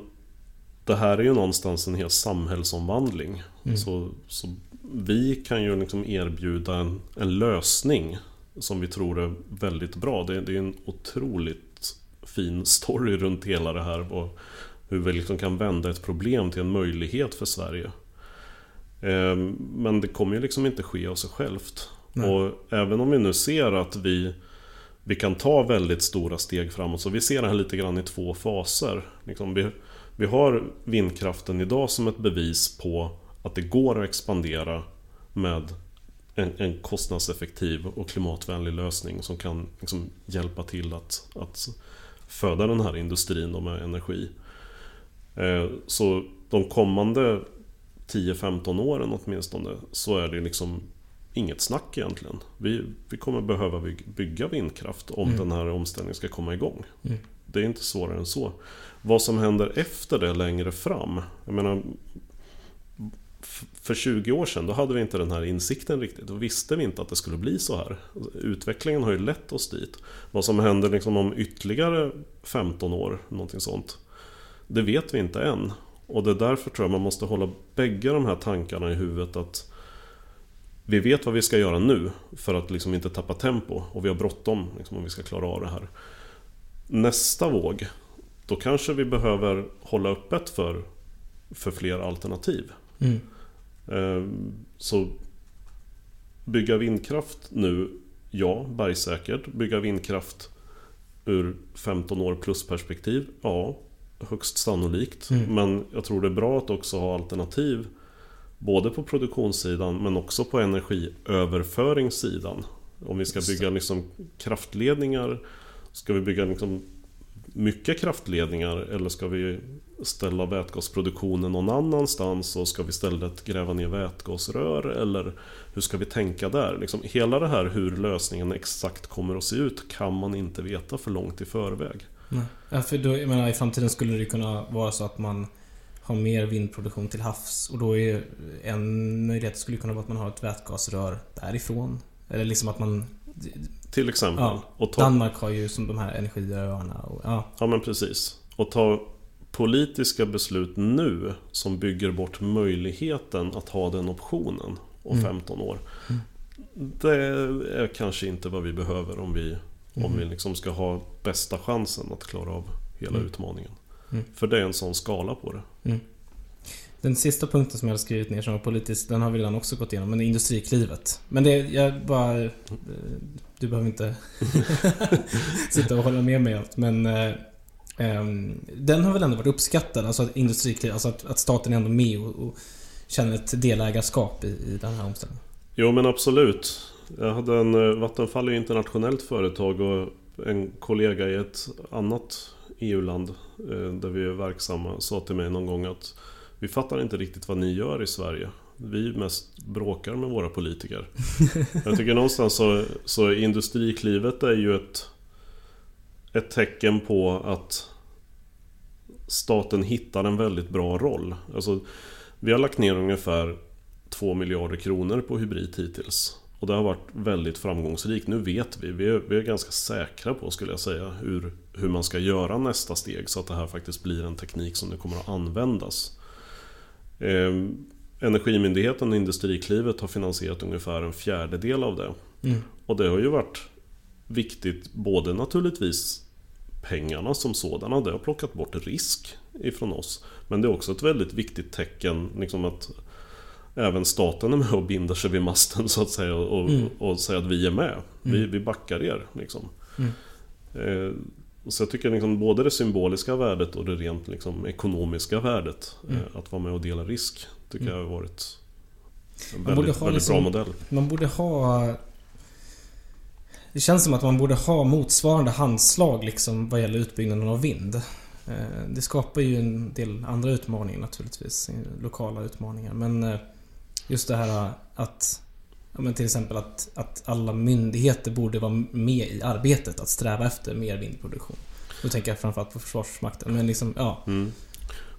det här är ju någonstans en hel samhällsomvandling. Mm. Så, så vi kan ju liksom erbjuda en, en lösning som vi tror är väldigt bra. Det, det är en otroligt fin story runt hela det här. Och hur vi liksom kan vända ett problem till en möjlighet för Sverige. Ehm, men det kommer ju liksom inte ske av sig självt. Nej. Och även om vi nu ser att vi, vi kan ta väldigt stora steg framåt. Så vi ser det här lite grann i två faser. Liksom vi, vi har vindkraften idag som ett bevis på att det går att expandera med en, en kostnadseffektiv och klimatvänlig lösning som kan liksom hjälpa till att, att föda den här industrin med energi. Eh, så de kommande 10-15 åren åtminstone så är det liksom inget snack egentligen. Vi, vi kommer behöva bygga vindkraft om mm. den här omställningen ska komma igång. Mm. Det är inte svårare än så. Vad som händer efter det längre fram. Jag menar, för 20 år sedan då hade vi inte den här insikten riktigt. Då visste vi inte att det skulle bli så här. Utvecklingen har ju lett oss dit. Vad som händer liksom om ytterligare 15 år, någonting sånt. Det vet vi inte än. Och det är därför tror jag man måste hålla bägge de här tankarna i huvudet att vi vet vad vi ska göra nu för att liksom inte tappa tempo och vi har bråttom liksom, om vi ska klara av det här. Nästa våg, då kanske vi behöver hålla öppet för, för fler alternativ. Mm. Ehm, så bygga vindkraft nu, ja, bergsäkert. Bygga vindkraft ur 15 år plus perspektiv, ja, högst sannolikt. Mm. Men jag tror det är bra att också ha alternativ Både på produktionssidan men också på energiöverföringssidan. Om vi ska bygga liksom kraftledningar Ska vi bygga liksom mycket kraftledningar eller ska vi ställa vätgasproduktionen någon annanstans och ska vi istället gräva ner vätgasrör eller hur ska vi tänka där? Liksom, hela det här hur lösningen exakt kommer att se ut kan man inte veta för långt i förväg. Nej. Ja, för då, jag menar, I framtiden skulle det kunna vara så att man har mer vindproduktion till havs och då är en möjlighet skulle kunna vara att man har ett vätgasrör därifrån. Eller liksom att man till exempel. Ja. Danmark har ju som de här energiöarna. Och, ja. ja men precis. Och ta politiska beslut nu som bygger bort möjligheten att ha den optionen om mm. 15 år. Mm. Det är kanske inte vad vi behöver om vi, mm. om vi liksom ska ha bästa chansen att klara av hela mm. utmaningen. Mm. För det är en sån skala på det. Mm. Den sista punkten som jag har skrivit ner som var politisk, den har vi redan också gått igenom, men Industriklivet. Men det, jag bara... Eh, du behöver inte sitta och hålla med mig allt, men... Eh, ehm, den har väl ändå varit uppskattad, alltså att Industriklivet, alltså att, att staten är ändå med och, och känner ett delägarskap i, i den här omställningen. Jo men absolut. Jag hade en... Eh, Vattenfall är ju internationellt företag och en kollega i ett annat EU-land där vi är verksamma sa till mig någon gång att vi fattar inte riktigt vad ni gör i Sverige. Vi mest bråkar med våra politiker. Jag tycker någonstans så, så Industriklivet är ju ett, ett tecken på att staten hittar en väldigt bra roll. Alltså, vi har lagt ner ungefär 2 miljarder kronor på hybrid hittills. Och det har varit väldigt framgångsrikt. Nu vet vi, vi är, vi är ganska säkra på skulle jag säga, hur, hur man ska göra nästa steg så att det här faktiskt blir en teknik som det kommer att användas. Eh, Energimyndigheten och Industriklivet har finansierat ungefär en fjärdedel av det. Mm. Och det har ju varit viktigt både naturligtvis pengarna som sådana, det har plockat bort risk ifrån oss. Men det är också ett väldigt viktigt tecken liksom att även staten är med och binder sig vid masten så att säga och, mm. och säger att vi är med. Vi, mm. vi backar er. Liksom. Mm. Eh, så jag tycker liksom både det symboliska värdet och det rent liksom ekonomiska värdet mm. Eh, att vara med och dela risk tycker mm. jag har varit en väldigt, väldigt liksom, bra modell. Man borde ha... Det känns som att man borde ha motsvarande handslag liksom vad gäller utbyggnaden av vind. Eh, Det skapar ju en del andra utmaningar naturligtvis. Lokala utmaningar. Men eh, just det här att ja, men till exempel att, att alla myndigheter borde vara med i arbetet att sträva efter mer vindproduktion. Då tänker jag framförallt på Försvarsmakten. Men liksom, ja. Mm.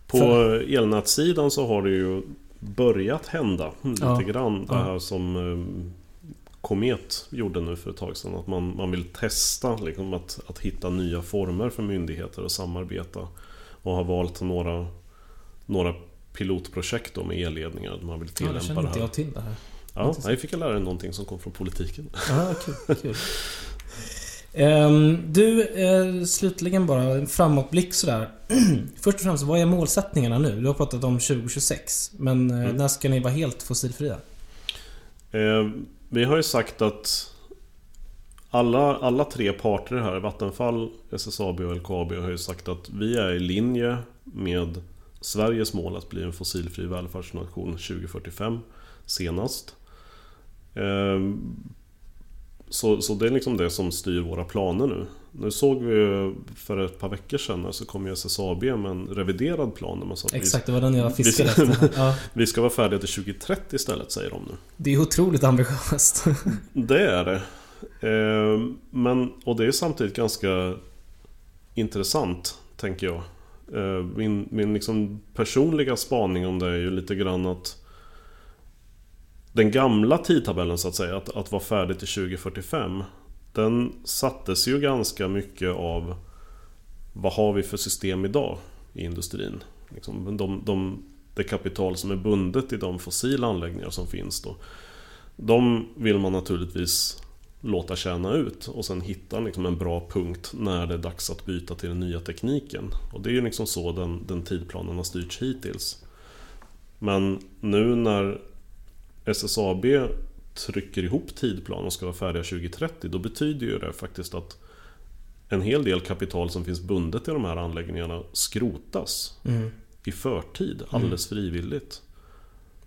På För- elnätssidan så har det ju börjat hända lite Ja. grann. Det Ja. här som eh, Komet gjorde nu för ett tag sedan. Att man, man vill testa liksom, att, att hitta nya former för myndigheter att samarbeta. Och har valt några, några pilotprojekt då med elledningar. Man vill ja tillämpa det känner det inte här. jag till det här. Ja, jag fick jag lära dig någonting som kom från politiken. Ja, kul. kul. Ehm, du, eh, slutligen bara en framåtblick sådär. Först och främst, vad är målsättningarna nu? Du har pratat om 2026. Men eh, Mm. när ska ni vara helt fossilfria? Eh, vi har ju sagt att alla, alla tre parter här, Vattenfall, SSAB och LKAB har ju sagt att vi är i linje med Sveriges mål att bli en fossilfri välfärdsnation 2045 senast. Ehm, så, så det är liksom det som styr våra planer nu. Nu såg vi ju för ett par veckor sedan så kom ju SSAB med en reviderad plan där man sa vi, Exakt, det var den jag vi- fiskade efter. Ja, vi ska vara färdiga till 2030 istället säger de nu. det är otroligt ambitiöst. Det är det. Eh, Men, och det är samtidigt ganska intressant, tänker jag. Eh, Min, min liksom personliga spaning om det är ju lite grann att den gamla tidtabellen så att säga, att, att vara färdig till 2045 den sattes ju ganska mycket av Vad har vi för system idag i industrin? Liksom, de, de, det kapital som är bundet i de fossila anläggningar som finns då De vill man naturligtvis låta tjäna ut och sen hitta liksom en bra punkt när det är dags att byta till den nya tekniken. Och det är ju liksom så den, den tidplanen har styrts hittills. Men nu när SSAB trycker ihop tidplan och ska vara färdiga 2030 då betyder ju det faktiskt att en hel del kapital som finns bundet i de här anläggningarna skrotas Mm. i förtid, alldeles frivilligt.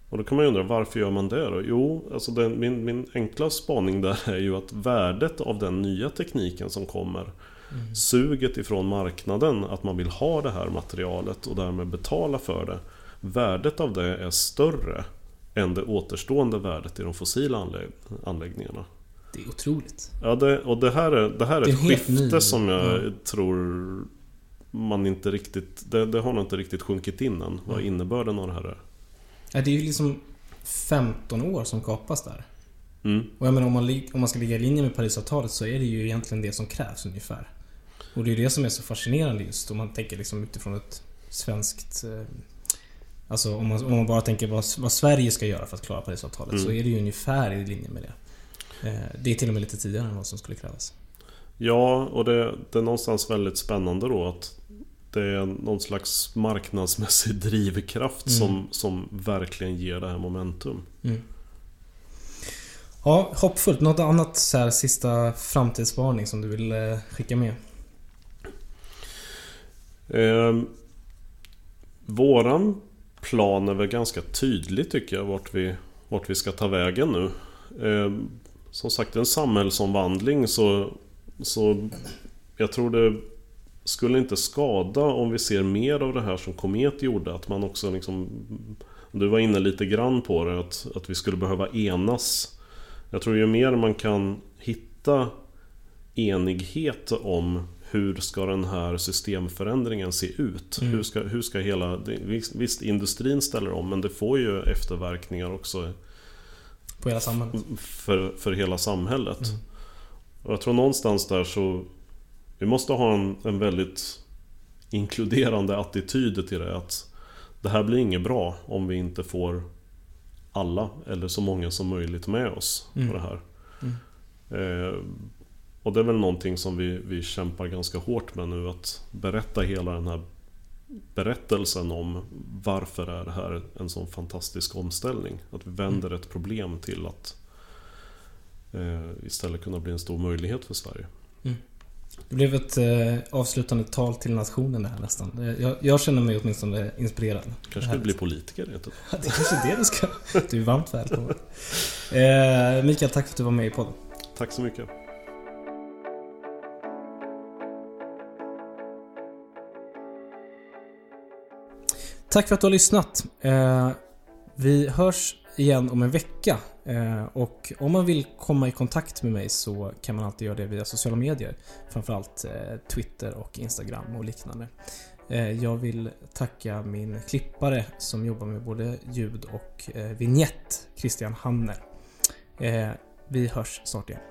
Och då kan man ju undra varför gör man det då? Jo, alltså den, min, min enkla spaning där är ju att värdet av den nya tekniken som kommer Suget ifrån marknaden att man vill ha det här materialet och därmed betala för det Värdet av det är större än det återstående värdet i de fossila anlägg- anläggningarna. Det är otroligt. Ja, det, och det här är, det här är Det är ett skifte ny- som jag ja. tror man inte riktigt... Det, det har nog inte riktigt sjunkit in än, vad Mm. innebörden av det här är. Ja, det är ju liksom 15 år som kapas där. Mm. Och jag menar om man, om man ska ligga i linje med Parisavtalet så är det ju egentligen det som krävs ungefär. Och det är det som är så fascinerande just om man tänker liksom utifrån ett svenskt... Alltså om man, om man bara tänker vad, vad Sverige ska göra för att klara Parisavtalet Mm. så är det ju ungefär i linje med det. Eh, det är till och med lite tidigare än vad som skulle krävas. Ja, och det, det är någonstans väldigt spännande då att det är någon slags marknadsmässig drivkraft Mm. som, som verkligen ger det här momentum. Mm. Ja, hoppfullt. Något annat så här sista framtidsspaning som du vill eh, skicka med? Eh, våran plan är väl ganska tydlig tycker jag vart vi, vart vi ska ta vägen nu. Eh, som sagt en samhällsomvandling så, så jag tror det skulle inte skada om vi ser mer av det här som Komet gjorde. Att man också liksom Du var inne lite grann på det att, att vi skulle behöva enas. Jag tror ju mer man kan hitta enighet om hur ska den här systemförändringen se ut? Mm. Hur, ska, hur ska hela... Visst, visst, industrin ställer om men det får ju efterverkningar också På hela samhället? för, för hela samhället. Mm. Och jag tror någonstans där så... Vi måste ha en, en väldigt inkluderande attityd till det. Att det här blir inget bra om vi inte får alla, eller så många som möjligt med oss Mm. på det här. Mm. Eh, och det är väl någonting som vi, vi kämpar ganska hårt med nu. Att berätta hela den här berättelsen om varför är det här en sån fantastisk omställning. Att vi vänder ett problem till att eh, istället kunna bli en stor möjlighet för Sverige. Det blev ett eh, avslutande tal till nationen det här nästan. Eh, Jag, jag känner mig åtminstone inspirerad. Kanske vill bli politiker rent av. Det är kanske är det du ska. Du är varmt välkommen. Eh, Mikael, tack för att du var med i podden. Tack så mycket. Tack för att du har lyssnat. Eh, vi hörs igen om en vecka. Eh, och om man vill komma i kontakt med mig så kan man alltid göra det via sociala medier. Framförallt eh, Twitter och Instagram och liknande. Jag vill tacka min klippare som jobbar med både ljud och vignett, Christian Hamner. Vi hörs snart igen.